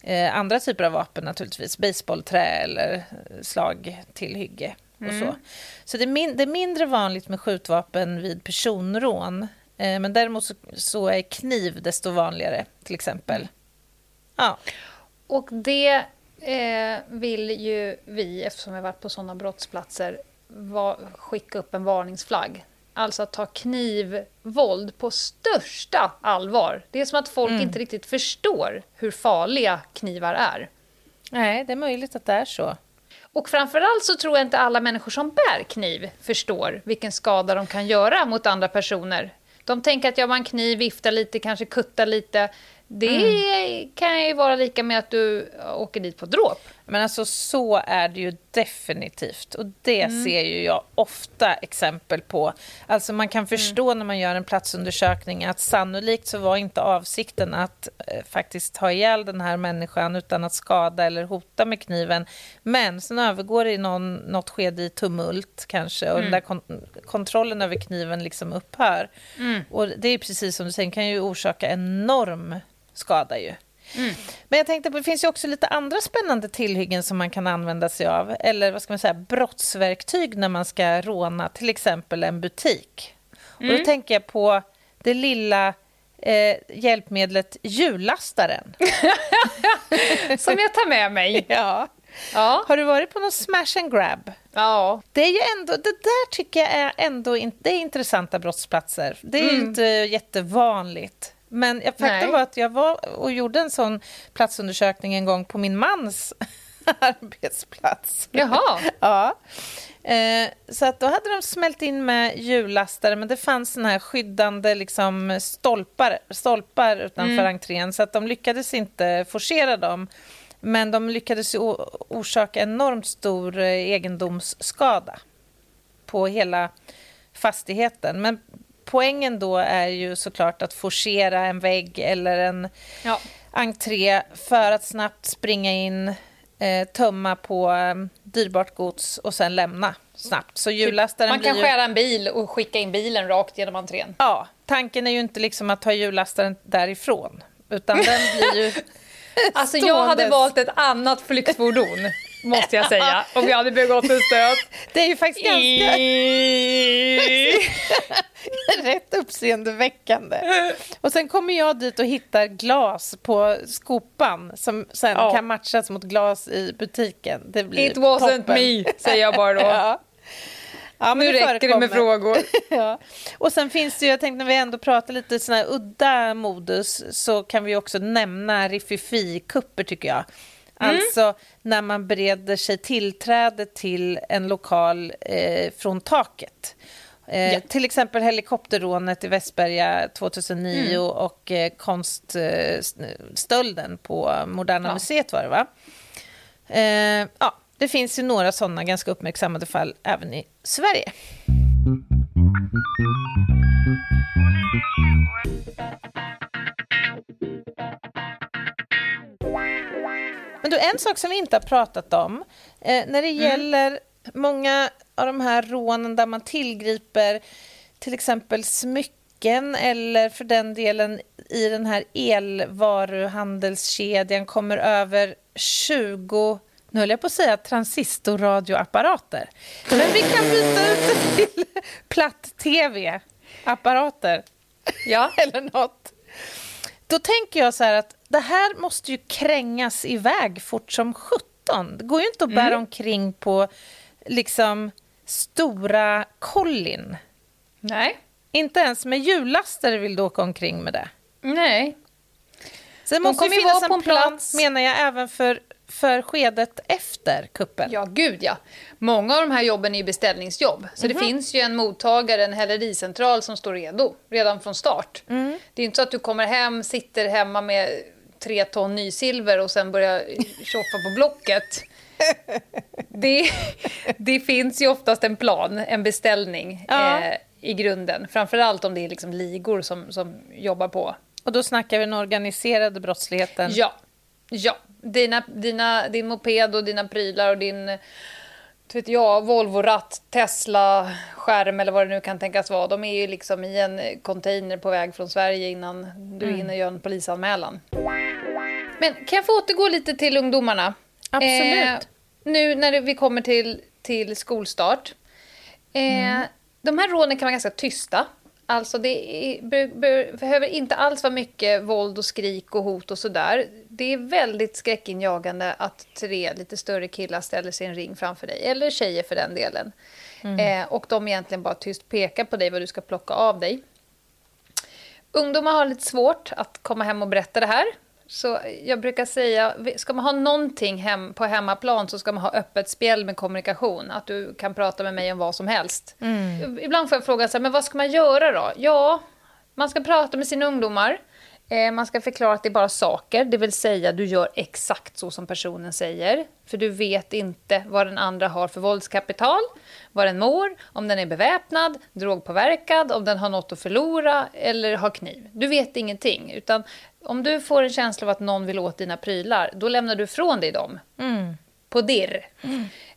Eh, andra typer av vapen naturligtvis, baseballträ eller slag till hygge och mm. så. Så det är, min, det är, mindre vanligt med skjutvapen vid personrån. Eh, men däremot så, så, är kniv desto vanligare, till exempel. Ja. Och det eh, vill ju vi, eftersom vi har varit på sådana brottsplatser, va, skicka upp en varningsflagg alltså att ta knivvåld på största allvar. Det är som att folk mm. inte riktigt förstår hur farliga knivar är. Nej, det är möjligt att det är så. Och framförallt så tror jag inte alla människor som bär kniv förstår vilken skada de kan göra mot andra personer. De tänker att ja, man kniv, viftar lite, kanske kuttar lite. Det mm. kan ju vara lika med att du åker dit på dråp. Men alltså så är det ju definitivt. Och det mm. ser ju jag ofta exempel på. Alltså man kan förstå mm. när man gör en platsundersökning att sannolikt så var inte avsikten att eh, faktiskt ta ihjäl den här människan utan att skada eller hota med kniven. Men sen övergår det i någon, något skede i tumult kanske och mm. där kon kontrollen över kniven liksom upphör. Mm. Och det är precis som du säger, kan ju orsaka enorm skada ju. Mm. Men jag tänkte på, det finns ju också lite andra spännande tillhyggen som man kan använda sig av. Eller vad ska man säga, brottsverktyg när man ska råna till exempel en butik. Mm. Och då mm. tänker jag på det lilla eh, hjälpmedlet hjullastaren. som jag tar med mig. Ja. Ja. Har du varit på någon smash and grab? Ja. Det, är ju ändå, det där tycker jag är ändå det är intressanta brottsplatser. Det är mm. inte jättevanligt. Men faktum var att jag var och gjorde en sån platsundersökning en gång på min mans arbetsplats. Jaha. ja. Eh, så att då hade de smält in med hjullastare, men det fanns såna här skyddande liksom, stolpar, stolpar utanför mm. entrén, så att de lyckades inte forcera dem. Men de lyckades orsaka enormt stor eh, egendomsskada på hela fastigheten. Men poängen då är ju såklart att forcera en vägg eller en ja. entré för att snabbt springa in eh, tömma på eh, dyrbart gods och sen lämna snabbt. Så hjullastaren Man kan ju... stjäla en bil och skicka in bilen rakt genom entrén. Ja, tanken är ju inte liksom att ta hjullastaren därifrån, utan den blir ju Alltså jag hade valt ett annat flyktfordon, måste jag säga, om jag hade begått en stöt. Det är ju faktiskt ganska rätt uppseendeväckande. Och sen kommer jag dit och hittar glas på skopan som sen Ja. kan matchas mot glas i butiken. Det blir It wasn't toppen. me, säger jag bara då. Ja. Ja, Nu räcker det med frågor. ja. Och sen finns det ju, jag tänkte när vi ändå pratar lite såna här udda modus så kan vi också nämna riffifi-kupper tycker jag. Mm. Alltså när man bereder sig tillträde till en lokal eh, från taket. Eh, Ja. Till exempel helikopterrånet i Västberga 2009 Mm. och eh, konststölden på Moderna Ja. Museet var det va? Eh, ja, det finns ju några sådana ganska uppmärksammade fall även i Sverige. Men du, en sak som vi inte har pratat om, eh, när det gäller många av de här rånen där man tillgriper till exempel smycken eller för den delen i den här elvaruhandelskedjan kommer över 20 nu höll jag på att säga transistorradioapparater. Men vi kan byta ut det till platt-tv-apparater. Ja. Eller något. Då tänker jag så här att det här måste ju krängas iväg fort som sjutton. Det går ju inte att bära omkring på liksom stora kollin. Nej. Inte ens med hjullastare vill du åka omkring med det. Nej. Det måste ju finnas en en plats. menar jag, även för, för skedet efter kuppen. Ja, gud ja. Många av de här jobben är beställningsjobb. Så det finns ju en mottagare, en hällericentral som står redo redan från start. Det är inte så att du kommer hem, sitter hemma med tre ton nysilver och sen börjar tjoffa på Blocket. Det, det finns ju oftast en plan, en beställning Ja. eh, i grunden. Framförallt om det är liksom ligor som, som jobbar på. Och då snackar vi den organiserade brottsligheten. Ja, ja. Dina, dina, din moped och dina prylar och din vet jag, Volvo-ratt, Tesla-skärm eller vad det nu kan tänkas vara. De är ju liksom i en container på väg från Sverige innan du hinner göra en polisanmälan. Men kan jag få återgå lite till ungdomarna? Absolut. nu när vi kommer till, till skolstart. Eh, De här rånen kan vara ganska tysta. Alltså det är, be, be, behöver inte alls vara mycket våld och skrik och hot och sådär. Det är väldigt skräckinjagande att tre lite större killar ställer sig i en ring framför dig, eller tjejer för den delen. Eh, och de egentligen bara tyst pekar på dig vad du ska plocka av dig. Ungdomar har lite svårt att komma hem och berätta det här. Så jag brukar säga, ska man ha någonting hem, på hemmaplan så ska man ha öppet spjäll med kommunikation. Att du kan prata med mig om vad som helst. Ibland får jag frågan så här, men vad ska man göra då? Ja, man ska prata med sina ungdomar. Eh, Man ska förklara att det är bara saker, det vill säga du gör exakt så som personen säger. För du vet inte vad den andra har för våldskapital, vad den mår, om den är beväpnad, drogpåverkad, om den har något att förlora eller har kniv. Du vet ingenting. Utan om du får en känsla av att någon vill åt dina prylar, då lämnar du ifrån dig dem. På dirr.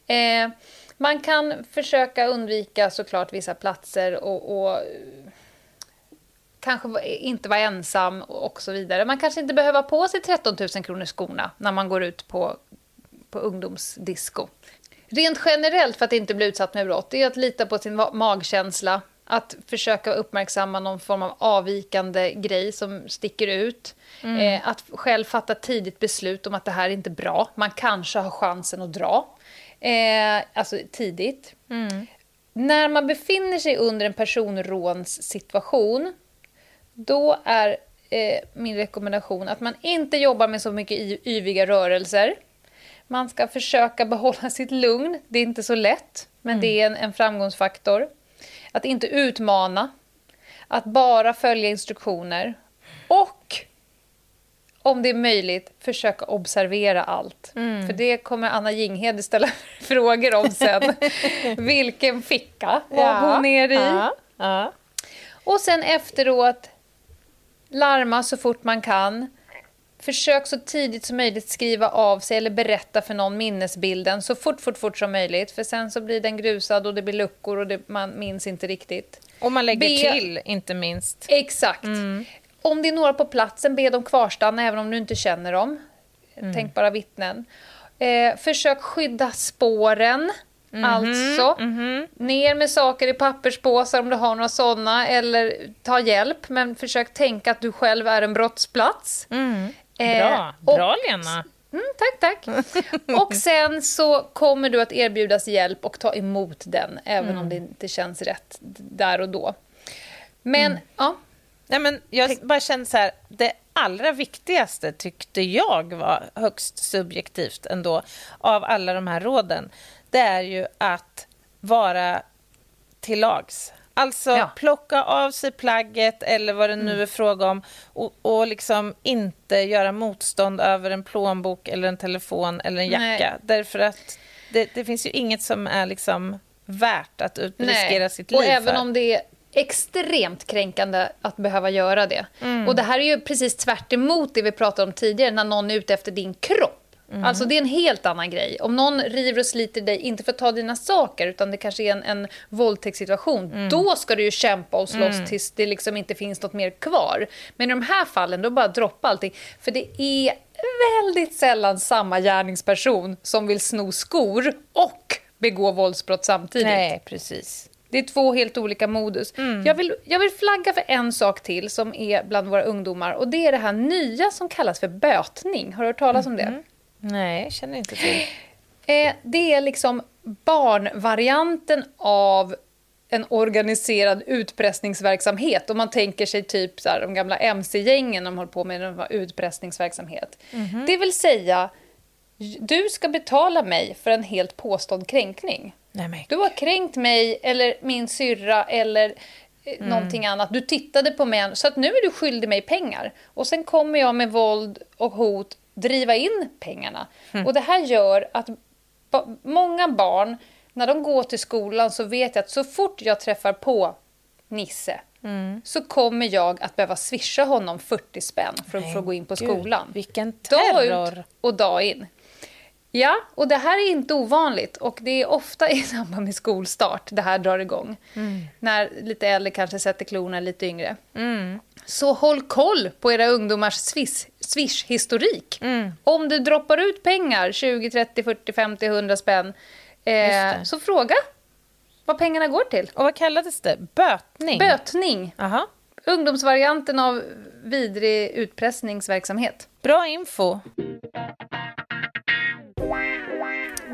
Eh, man kan försöka undvika såklart vissa platser och, och kanske va- inte vara ensam och så vidare. Man kanske inte behöver ha på sig 13 000 kronors skorna när man går ut på, på ungdomsdisco. Rent generellt för att inte bli utsatt med brott, det är att lita på sin ma- magkänsla, att försöka uppmärksamma någon form av avvikande grej som sticker ut. Eh, att själv fatta tidigt beslut om att det här är inte bra. Man kanske har chansen att dra. Eh, alltså tidigt. När man befinner sig under en personrånssituation då är eh, min rekommendation att man inte jobbar med så mycket yviga rörelser. Man ska försöka behålla sitt lugn. Det är inte så lätt, men det är en, en framgångsfaktor. Att inte utmana. Att bara följa instruktioner. Och om det är möjligt, försöka observera allt. För det kommer Anna Jinghede ställa frågor om sen. Vilken ficka var hon nere i? Ja, ja. Och sen efteråt larma så fort man kan. Försök så tidigt som möjligt skriva av sig eller berätta för någon minnesbilden så fort, fort, fort som möjligt. För sen så blir den grusad och det blir luckor och det, man minns inte riktigt. Och man lägger Be- till, inte minst. Exakt. Om det är några på platsen, be dem kvarstanna även om du inte känner dem. Tänkbara vittnen. Eh, försök skydda spåren. Alltså, ner med saker i papperspåsar om du har några sådana, eller ta hjälp, men försök tänka att du själv är en brottsplats. Eh, Bra, och- bra Lena. Mm, tack, tack. Och sen så kommer du att erbjudas hjälp och ta emot den, även om det inte känns rätt där och då. Men, ja. Nej, men jag bara kände så här, det allra viktigaste tyckte jag var högst subjektivt ändå av alla de här råden. Det är ju att vara till lags. Alltså Ja. plocka av sig plagget eller vad det nu är fråga om och, och liksom inte göra motstånd över en plånbok eller en telefon eller en jacka. Nej. Därför att det, det finns ju inget som är liksom värt att ut, riskera sitt liv Och även för. om det är extremt kränkande att behöva göra det. Mm. Och det här är ju precis tvärt det vi pratade om tidigare, när någon är ute efter din kropp. Mm. Alltså det är en helt annan grej. Om någon river och sliter dig, inte för att ta dina saker, utan det kanske är en, en våldtäktssituation, Mm. då ska du ju kämpa och slåss tills det liksom inte finns något mer kvar. Men i de här fallen, då bara droppa allting. För det är väldigt sällan samma gärningsperson som vill sno skor och begå våldsbrott samtidigt. Nej, precis. Det är två helt olika modus. Jag, vill, jag vill flagga för en sak till som är bland våra ungdomar. Och Det är det här nya som kallas för bötning. Har du hört talas om det? Nej, jag känner inte till. Eh, det är liksom barnvarianten av en organiserad utpressningsverksamhet. Om man tänker sig typ så här, de gamla mc-gängen de håller på med en utpressningsverksamhet. Det vill säga, du ska betala mig för en helt påstådd kränkning. Nej, Du har kränkt mig eller min syrra eller eh, någonting annat. Du tittade på mig, så att nu är du skyldig mig pengar. Och sen kommer jag med våld och hot driva in pengarna. Och det här gör att ba- många barn, när de går till skolan så vet jag att så fort jag träffar på Nisse så kommer jag att behöva swisha honom 40 spänn för att få gå in på Gud, skolan. vilken Dag terror. ut och dag in. Ja, och det här är inte ovanligt och det är ofta i samband med skolstart det här drar igång. När lite äldre kanske sätter klorna lite yngre. Så håll koll på era ungdomars swish- swish-historik. Om du droppar ut pengar, 20, 30, 40, 50, 100 spänn, eh, så fråga vad pengarna går till. Och vad kallades det? Bötning? Bötning, Aha. ungdomsvarianten av vidrig utpressningsverksamhet. Bra info.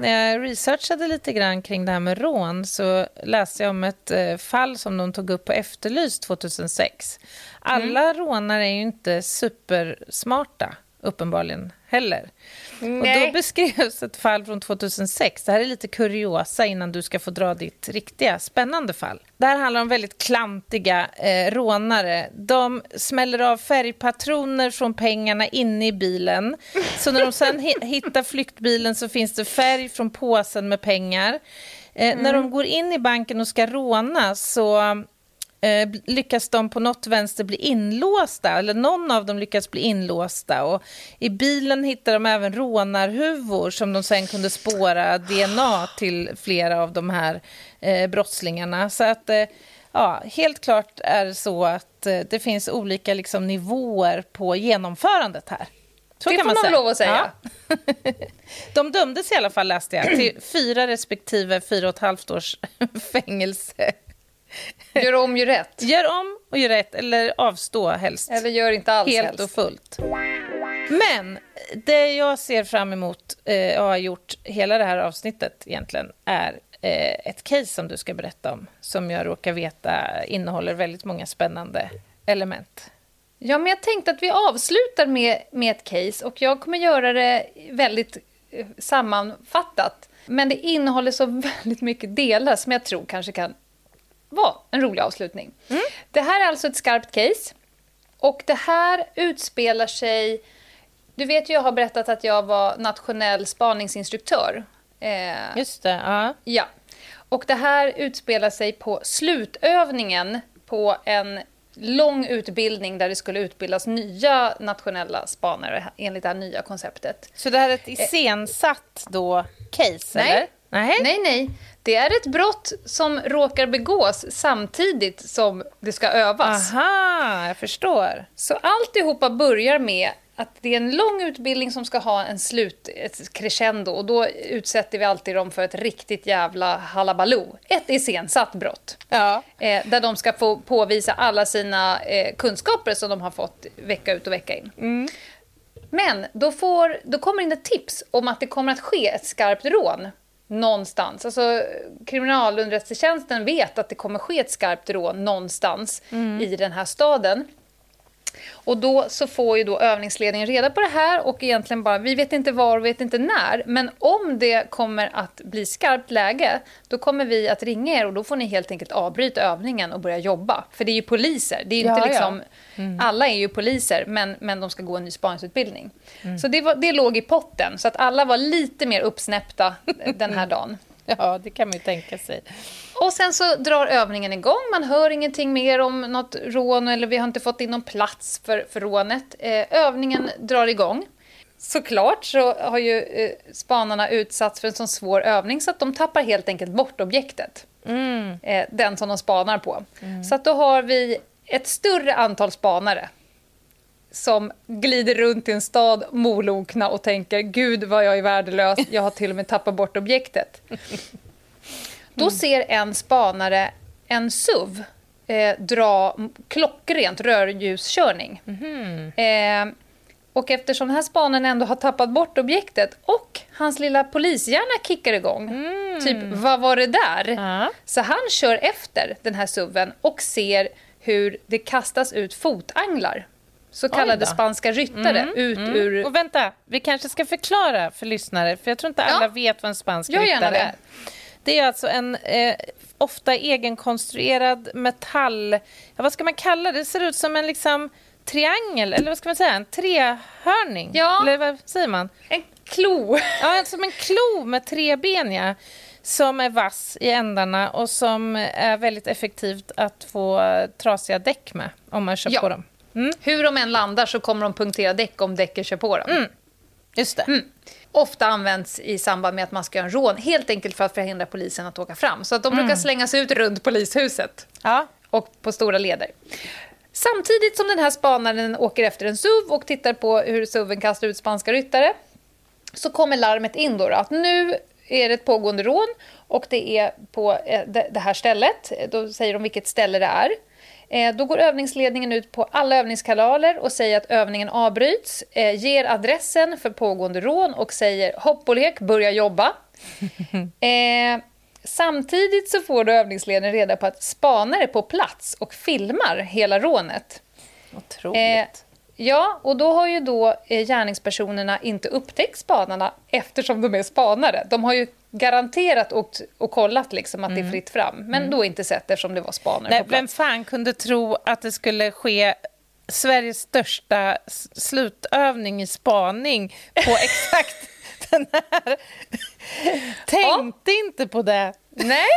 När jag researchade lite grann kring det här med rån så läste jag om ett eh, fall som de tog upp på Efterlyst 2006. Alla rånare är ju inte supersmarta, uppenbarligen heller. Och då Nej. beskrevs ett fall från 2006. Det här är lite kuriosa innan du ska få dra ditt riktiga spännande fall. Det här handlar om väldigt klantiga eh, rånare. De smäller av färgpatroner från pengarna inne i bilen. Så när de sen hi- hittar flyktbilen så finns det färg från påsen med pengar. Eh, När de går in i banken och ska råna så eh, lyckas de på något vänster bli inlåsta, eller någon av dem lyckas bli inlåsta. Och I bilen hittar de även rånarhuvor som de sen kunde spåra DNA till flera av de här eh, brottslingarna. Så att, eh, ja, helt klart är det så att eh, det finns olika liksom, nivåer på genomförandet här. Så Det kan får man säga. lov att säga. Ja. De dömdes i alla fall, läste jag, till fyra respektive fyra och ett halvt års fängelse. Gör om, gör rätt. Gör om och gör rätt, eller avstå helst. Eller gör inte alls Helt helst. och fullt. Men det jag ser fram emot eh, och har gjort hela det här avsnittet egentligen är eh, ett case som du ska berätta om som jag råkar veta innehåller väldigt många spännande element. Ja, men jag tänkte att vi avslutar med, med ett case och jag kommer göra det väldigt eh, sammanfattat. Men det innehåller så väldigt mycket delar som jag tror kanske kan vara en rolig avslutning. Det här är alltså ett skarpt case. Och det här utspelar sig... Du vet ju, jag har berättat att jag var nationell spaningsinstruktör. Eh, Just det, ja. Ja. Och det här utspelar sig på slutövningen på en lång utbildning där det skulle utbildas nya nationella spanare enligt det här nya konceptet. Så det här är ett iscensatt då case, Nej. eller? Nej. Nej, nej. Det är ett brott som råkar begås samtidigt som det ska övas. Aha, jag förstår. Så alltihopa börjar med att det är en lång utbildning som ska ha en slut, ett crescendo och då utsätter vi alltid dem för ett riktigt jävla halabaloo. Ett iscensatt brott. Ja. Eh, där de ska få påvisa alla sina eh, kunskaper som de har fått vecka ut och vecka in. Men då, får, då kommer in ett tips om att det kommer att ske ett skarpt rån någonstans. Alltså, kriminalunderrättelsetjänsten vet att det kommer ske ett skarpt rån någonstans i den här staden. Och då så får ju då övningsledningen reda på det här och egentligen bara, vi vet inte var och vet inte när, men om det kommer att bli skarpt läge, då kommer vi att ringa er och då får ni helt enkelt avbryta övningen och börja jobba. För det är ju poliser, det är Ja, inte ja. liksom, alla är ju poliser, men, men de ska gå en ny spaningsutbildning. Så det, var, det låg i potten, så att alla var lite mer uppsnäppta den här dagen. ja, det kan man ju tänka sig. Och sen så drar övningen igång, man hör ingenting mer om något rån eller vi har inte fått in någon plats för, för rånet. Eh, övningen drar igång. Såklart så har ju eh, spanarna utsatts för en sån svår övning så att de tappar helt enkelt bort objektet. Eh, den som de spanar på. Så att då har vi ett större antal spanare som glider runt i en stad molokna och tänker gud vad jag är värdelös, jag har till och med tappat bort objektet. Då ser en spanare en SUV eh, dra klockrent rörljuskörning. Eh, och eftersom den här spanaren ändå har tappat bort objektet och hans lilla polishjärna kickar igång, typ vad var det där? Ja. Så han kör efter den här SUVen och ser hur det kastas ut fotanglar. Så kallade spanska ryttare ut ur... Och vänta, vi kanske ska förklara för lyssnare, för jag tror inte alla Ja. vet vad en spansk gärna ryttare är. Det är alltså en eh, ofta egenkonstruerad metall... Ja, vad ska man kalla det? Det ser ut som en liksom triangel, eller vad ska man säga? En trehörning? Ja. Eller vad säger man? En klo! Ja, som en klo med tre ben, ja. Som är vass i ändarna och som är väldigt effektivt att få trasiga däck med om man kör Ja. på dem. Hur de än landar så kommer de punktera däck om däcket kör på dem. Just det. Mm. Ofta används i samband med att man ska göra en rån, helt enkelt för att förhindra polisen att åka fram. Så att de brukar slängas ut runt polishuset Ja. och på stora leder. Samtidigt som den här spanaren åker efter en SUV och tittar på hur SUVen kastar ut spanska ryttare så kommer larmet in då, då att nu är det ett pågående rån och det är på eh, det här stället. Då säger de vilket ställe det är. Eh, Då går övningsledningen ut på alla övningskanaler och säger att övningen avbryts, eh, ger adressen för pågående rån och säger hopp och lek, börja jobba. Eh, samtidigt så får då övningsledningen reda på att spanare är på plats och filmar hela rånet. Otroligt. Eh, ja, och då har ju då eh, gärningspersonerna inte upptäckt spanarna eftersom de är spanare. De har ju garanterat åkt och kollat liksom att det är fritt fram, men då inte sett eftersom det var spanare Nej, på vem plats. fan kunde tro att det skulle ske Sveriges största slutövning i spaning på exakt den här... Tänkte inte på det. Nej,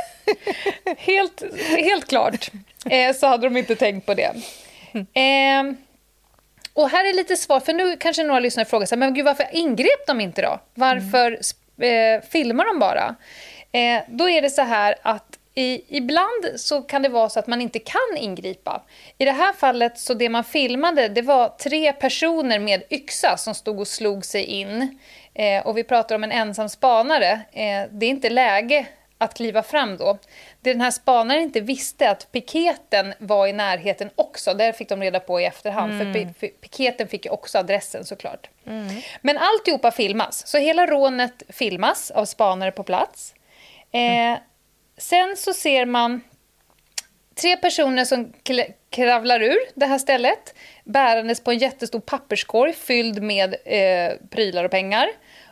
helt, helt klart eh, så hade de inte tänkt på det. Eh, och här är lite svårt, för nu kanske några lyssnare frågar sig, men gud varför ingrep de inte då? Varför eh, filmar de bara? Eh, då är det så här att i, ibland så kan det vara så att man inte kan ingripa. I det här fallet så det man filmade det var tre personer med yxa som stod och slog sig in. Eh, och vi pratar om en ensam spanare. Eh, det är inte läge att kliva fram då. Det den här spanaren inte visste att piketen var i närheten också. Där fick de reda på i efterhand. För pi- fi- piketen fick ju också adressen såklart. Men alltihopa filmas. Så hela rånet filmas av spanare på plats. Eh, sen så ser man tre personer som kravlar ur det här stället bärandes på en jättestor papperskorg fylld med eh, prylar och pengar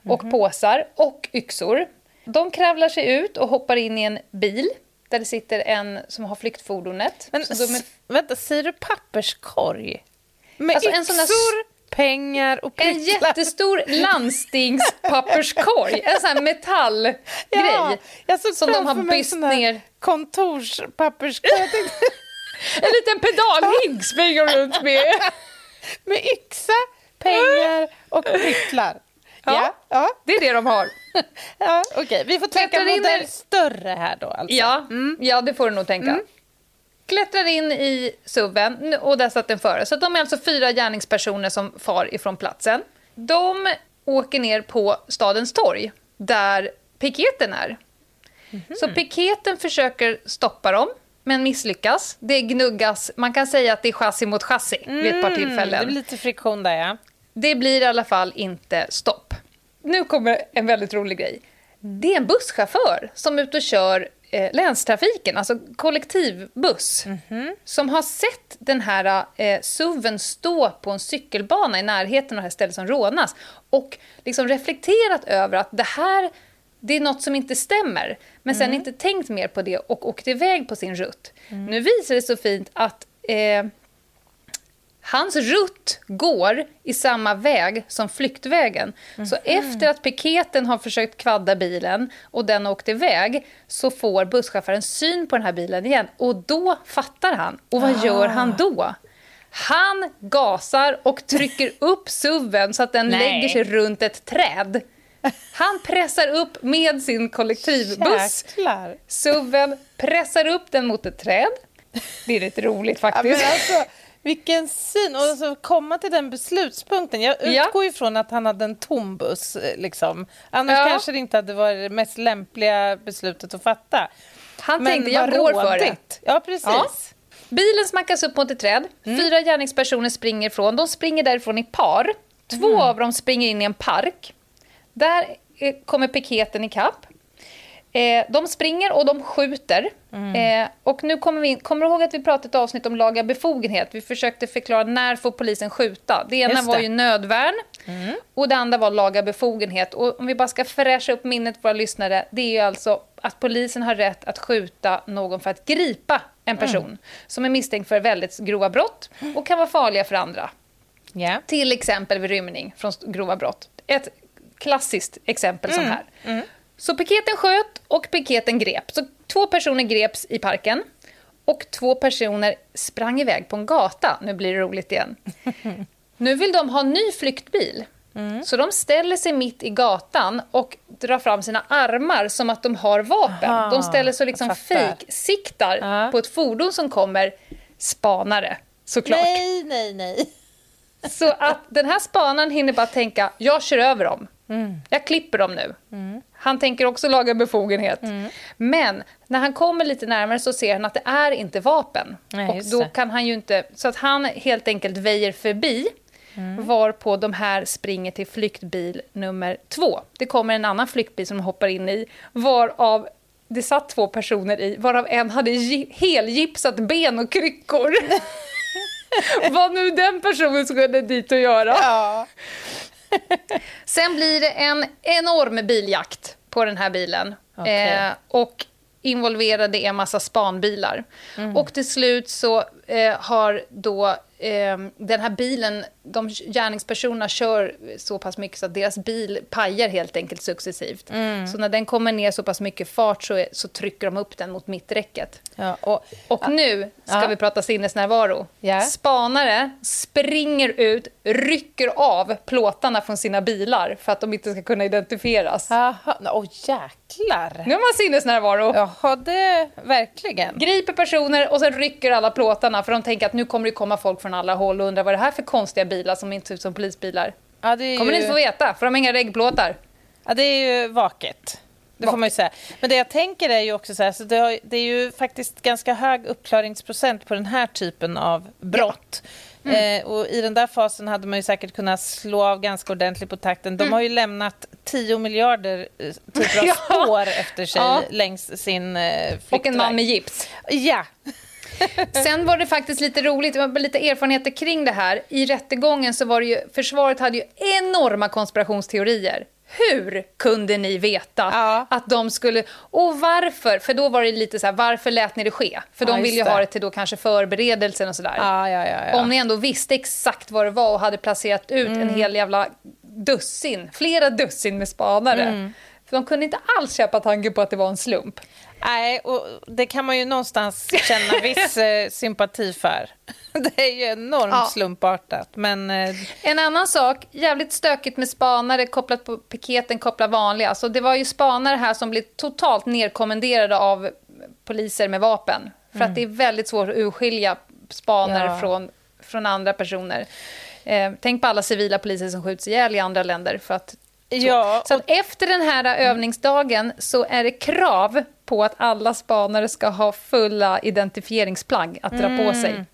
och påsar och yxor. De kravlar sig ut och hoppar in i en bil där det sitter en som har flyktfordonet. Men är, vänta, säger du papperskorg? Med Alltså, yxor, en där pengar och en pryttlar? jättestor landstingspapperskorg, en sån här metallgrej. Ja, jag såg som de har en byst ner. Kontorspapperskorg. Tänkte- En liten pedalhink springer runt med. Med yxa, pengar och nycklar. Ja. ja. Det är det de har. ja Okej, vi får tänka Klättrar in modell i- större här då alltså. Ja, ja det får du nog tänka. Klättrar in i SUVen och där satt den före. Så de är alltså fyra gärningspersoner som far ifrån platsen. De åker ner på stadens torg, där piketen är. Så piketen försöker stoppa dem, men misslyckas. Det gnuggas, man kan säga att det är chassi mot chassi vid ett par Mm, tillfällen. det blir lite friktion där ja. Det blir i alla fall inte stopp. Nu kommer en väldigt rolig grej. Det är en busschaufför som är ute och kör eh, länstrafiken, alltså kollektivbuss, som har sett den här eh, SUVen stå på en cykelbana i närheten av det här stället som rånas och liksom reflekterat över att det här det är något som inte stämmer, men sen inte tänkt mer på det och åkt iväg på sin rutt. Nu visar det så fint att eh, Hans rutt går i samma väg som flyktvägen. Så efter att piketen har försökt kvadda bilen och den har åkt iväg så får busschauffören syn på den här bilen igen och då fattar han. Och vad gör han då? Han gasar och trycker upp SUVen så att den lägger sig runt ett träd. Han pressar upp med sin kollektivbuss. Jäklar. SUVen pressar upp den mot ett träd. Det är lite roligt Ja, faktiskt. men alltså, vilken syn! Och alltså, komma till den beslutspunkten. Jag Ja. utgår ifrån att han hade en tom buss. eh, Liksom. Annars Ja. kanske det inte hade varit det mest lämpliga beslutet att fatta. Han tänkte, jag går för det. Ja, precis. Ja. Bilen smackas upp mot ett träd. Fyra gärningspersoner springer ifrån. De springer därifrån i par. Två av dem springer in i en park. Där eh, kommer piketen ikapp. Eh, de springer och de skjuter. Eh, och nu kommer vi in, kommer du ihåg att vi pratade ett avsnitt om laga befogenhet? Vi försökte förklara när får polisen skjuta. Det ena Just var det. ju nödvärn och det andra var laga befogenhet. Och om vi bara ska fräscha upp minnet för våra lyssnare, det är ju alltså att polisen har rätt att skjuta någon för att gripa en person som är misstänkt för väldigt grova brott och kan vara farliga för andra. Ja. Till exempel vid rymning från grova brott. Ett klassiskt exempel som här. Så piketen sköt och piketen grep. Så två personer greps i parken och två personer sprang iväg på en gata. Nu blir det roligt igen. Nu vill de ha en ny flyktbil. Så de ställer sig mitt i gatan och drar fram sina armar som att de har vapen. Aha, de ställer sig och liksom fejksiktar Ja. på ett fordon som kommer. Spanare, såklart. Nej, nej, nej. Så att den här spanaren hinner bara tänka, jag kör över dem. Mm. Jag klipper dem nu. Han tänker också laga befogenhet. Mm. Men när han kommer lite närmare så ser han att det är inte vapen. Nej, och då kan han ju inte... Så att han helt enkelt väjer förbi. Mm. Varpå de här springer till flyktbil nummer två. Det kommer en annan flyktbil som de hoppar in i. Varav det satt två personer i, varav en hade gi- helgipsat ben och kryckor. Vad nu den personen skulle dit och göra. Ja. Sen blir det en enorm biljakt på den här bilen. Okej. Eh, och involverade är en massa spanbilar. Och till slut så eh, har då eh, den här bilen, de gärningspersonerna kör så pass mycket så att deras bil pajar helt enkelt successivt. Så när den kommer ner så pass mycket fart så, är, så trycker de upp den mot mitträcket. Ja, och, Och nu ska Ja. vi prata sinnesnärvaro. Ja. Spanare springer ut, rycker av plåtarna från sina bilar för att de inte ska kunna identifieras. Jaha, åh jäklar. Nu har man sinnesnärvaro. Jaha, det verkligen. Griper personer och sen rycker alla plåtarna för de tänker att nu kommer det komma folk från alla håll och undrar vad det här för konstiga bilar som inte ser ut som polisbilar. Ja, det Kommer ju... ni inte få veta, för de har inga reggplåtar. Ja, det är ju vaket. Det får man ju säga. Men det jag tänker är ju också så här, så det, har, det är ju faktiskt ganska hög uppklaringsprocent på den här typen av brott. Eh, och I den där fasen hade man ju säkert kunnat slå av ganska ordentligt på takten. De har ju lämnat 10 miljarder eh, typer av Ja. spår efter sig Ja. längs sin eh, Och flyktväg. en man med gips. Ja. Sen var det faktiskt lite roligt, lite erfarenheter kring det här. I rättegången så var det ju, försvaret hade ju enorma konspirationsteorier. Hur kunde ni veta Ja. att de skulle... Och varför? För då var det lite så här, varför lät ni det ske? För Ja, de vill ju det. ha det till då kanske förberedelsen och sådär. Ja. Om ni ändå visste exakt vad det var och hade placerat ut Mm. en hel jävla dussin, flera dussin med spanare. Mm. För de kunde inte alls köpa tanken på att det var en slump. Nej, och det kan man ju någonstans känna viss eh, sympati för. Det är ju enormt ja. slumpartat. Men, eh... En annan sak, jävligt stökigt med spanare kopplat på piketen, kopplat vanliga. Alltså, det var ju spanare här som blev totalt nedkommenderade av poliser med vapen. För mm. att det är väldigt svårt att urskilja spanare ja. från, från andra personer. Eh, tänk på alla civila poliser som skjuts ihjäl i andra länder. För att, ja, så, efter den här övningsdagen så är det krav på att alla spanare ska ha fulla identifieringsplagg att dra mm. på sig.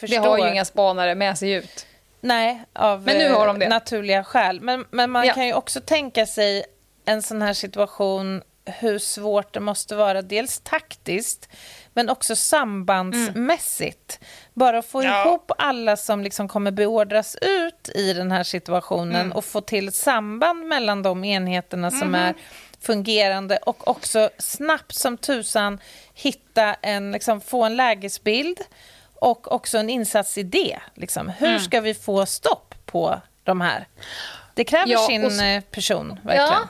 Det har ju inga spanare med sig ut. Nej, av Men nu har de det. naturliga skäl. Men, men man ja. kan ju också tänka sig en sån här situation hur svårt det måste vara, dels taktiskt men också sambandsmässigt. Mm. Bara att få ja. ihop alla som liksom kommer beordras ut i den här situationen mm. och få till samband mellan de enheterna mm. som är fungerande och också snabbt som tusan hitta en, liksom, få en lägesbild och också en insatsidé. Liksom. Hur mm. ska vi få stopp på de här? Det kräver ja, sin och, eh, person, verkligen. Ja.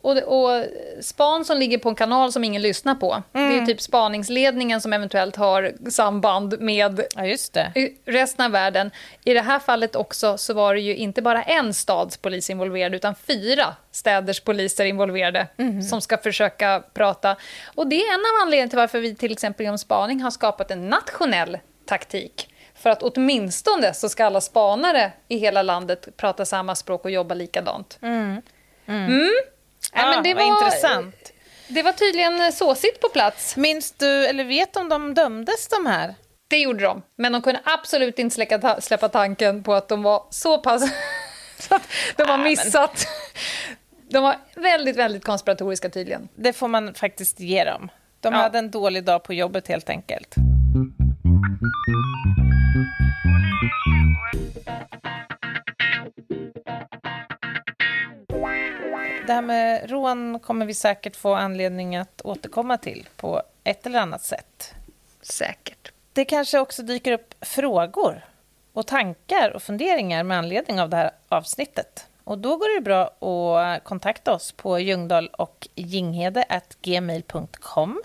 Och, och span som ligger på en kanal som ingen lyssnar på. Mm. Det är mm. typ spaningsledningen som eventuellt har samband med ja, resten av världen. I det här fallet också så var det ju inte bara en stads polis involverad utan fyra städers poliser involverade mm. som ska försöka prata. Och det är en av anledningarna till varför vi till exempel inom spaning har skapat en nationell taktik. För att åtminstone så ska alla spanare i hela landet prata samma språk och jobba likadant. Mm. Ja, men det var intressant. Det var tydligen såsigt på plats. Minns du, eller vet om de dömdes de här? Det gjorde de, men de kunde absolut inte släcka, släppa tanken på att de var så pass... så att de har missat. De var väldigt, väldigt konspiratoriska tydligen. Det får man faktiskt ge dem. De ja. hade en dålig dag på jobbet helt enkelt. Det här med rån kommer vi säkert få anledning att återkomma till på ett eller annat sätt. Säkert. Det kanske också dyker upp frågor och tankar och funderingar med anledning av det här avsnittet. Och då går det bra att kontakta oss på ljungdahl och gmail.com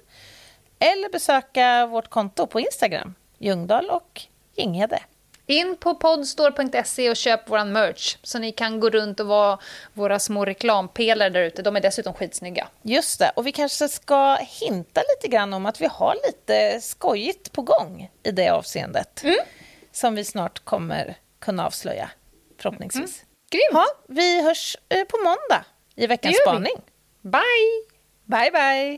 eller besöka vårt konto på Instagram, Ljungdahl och Ginghede. In på podstore.se och köp vår merch så ni kan gå runt och vara våra små reklampelare där ute. De är dessutom skitsnygga. Just det, och vi kanske ska hinta lite grann om att vi har lite skojigt på gång i det avseendet. Mm. Som vi snart kommer kunna avslöja, förhoppningsvis. Mm. Grymt! Ja, vi hörs eh, på måndag i veckans spaning. Bye! Bye, bye!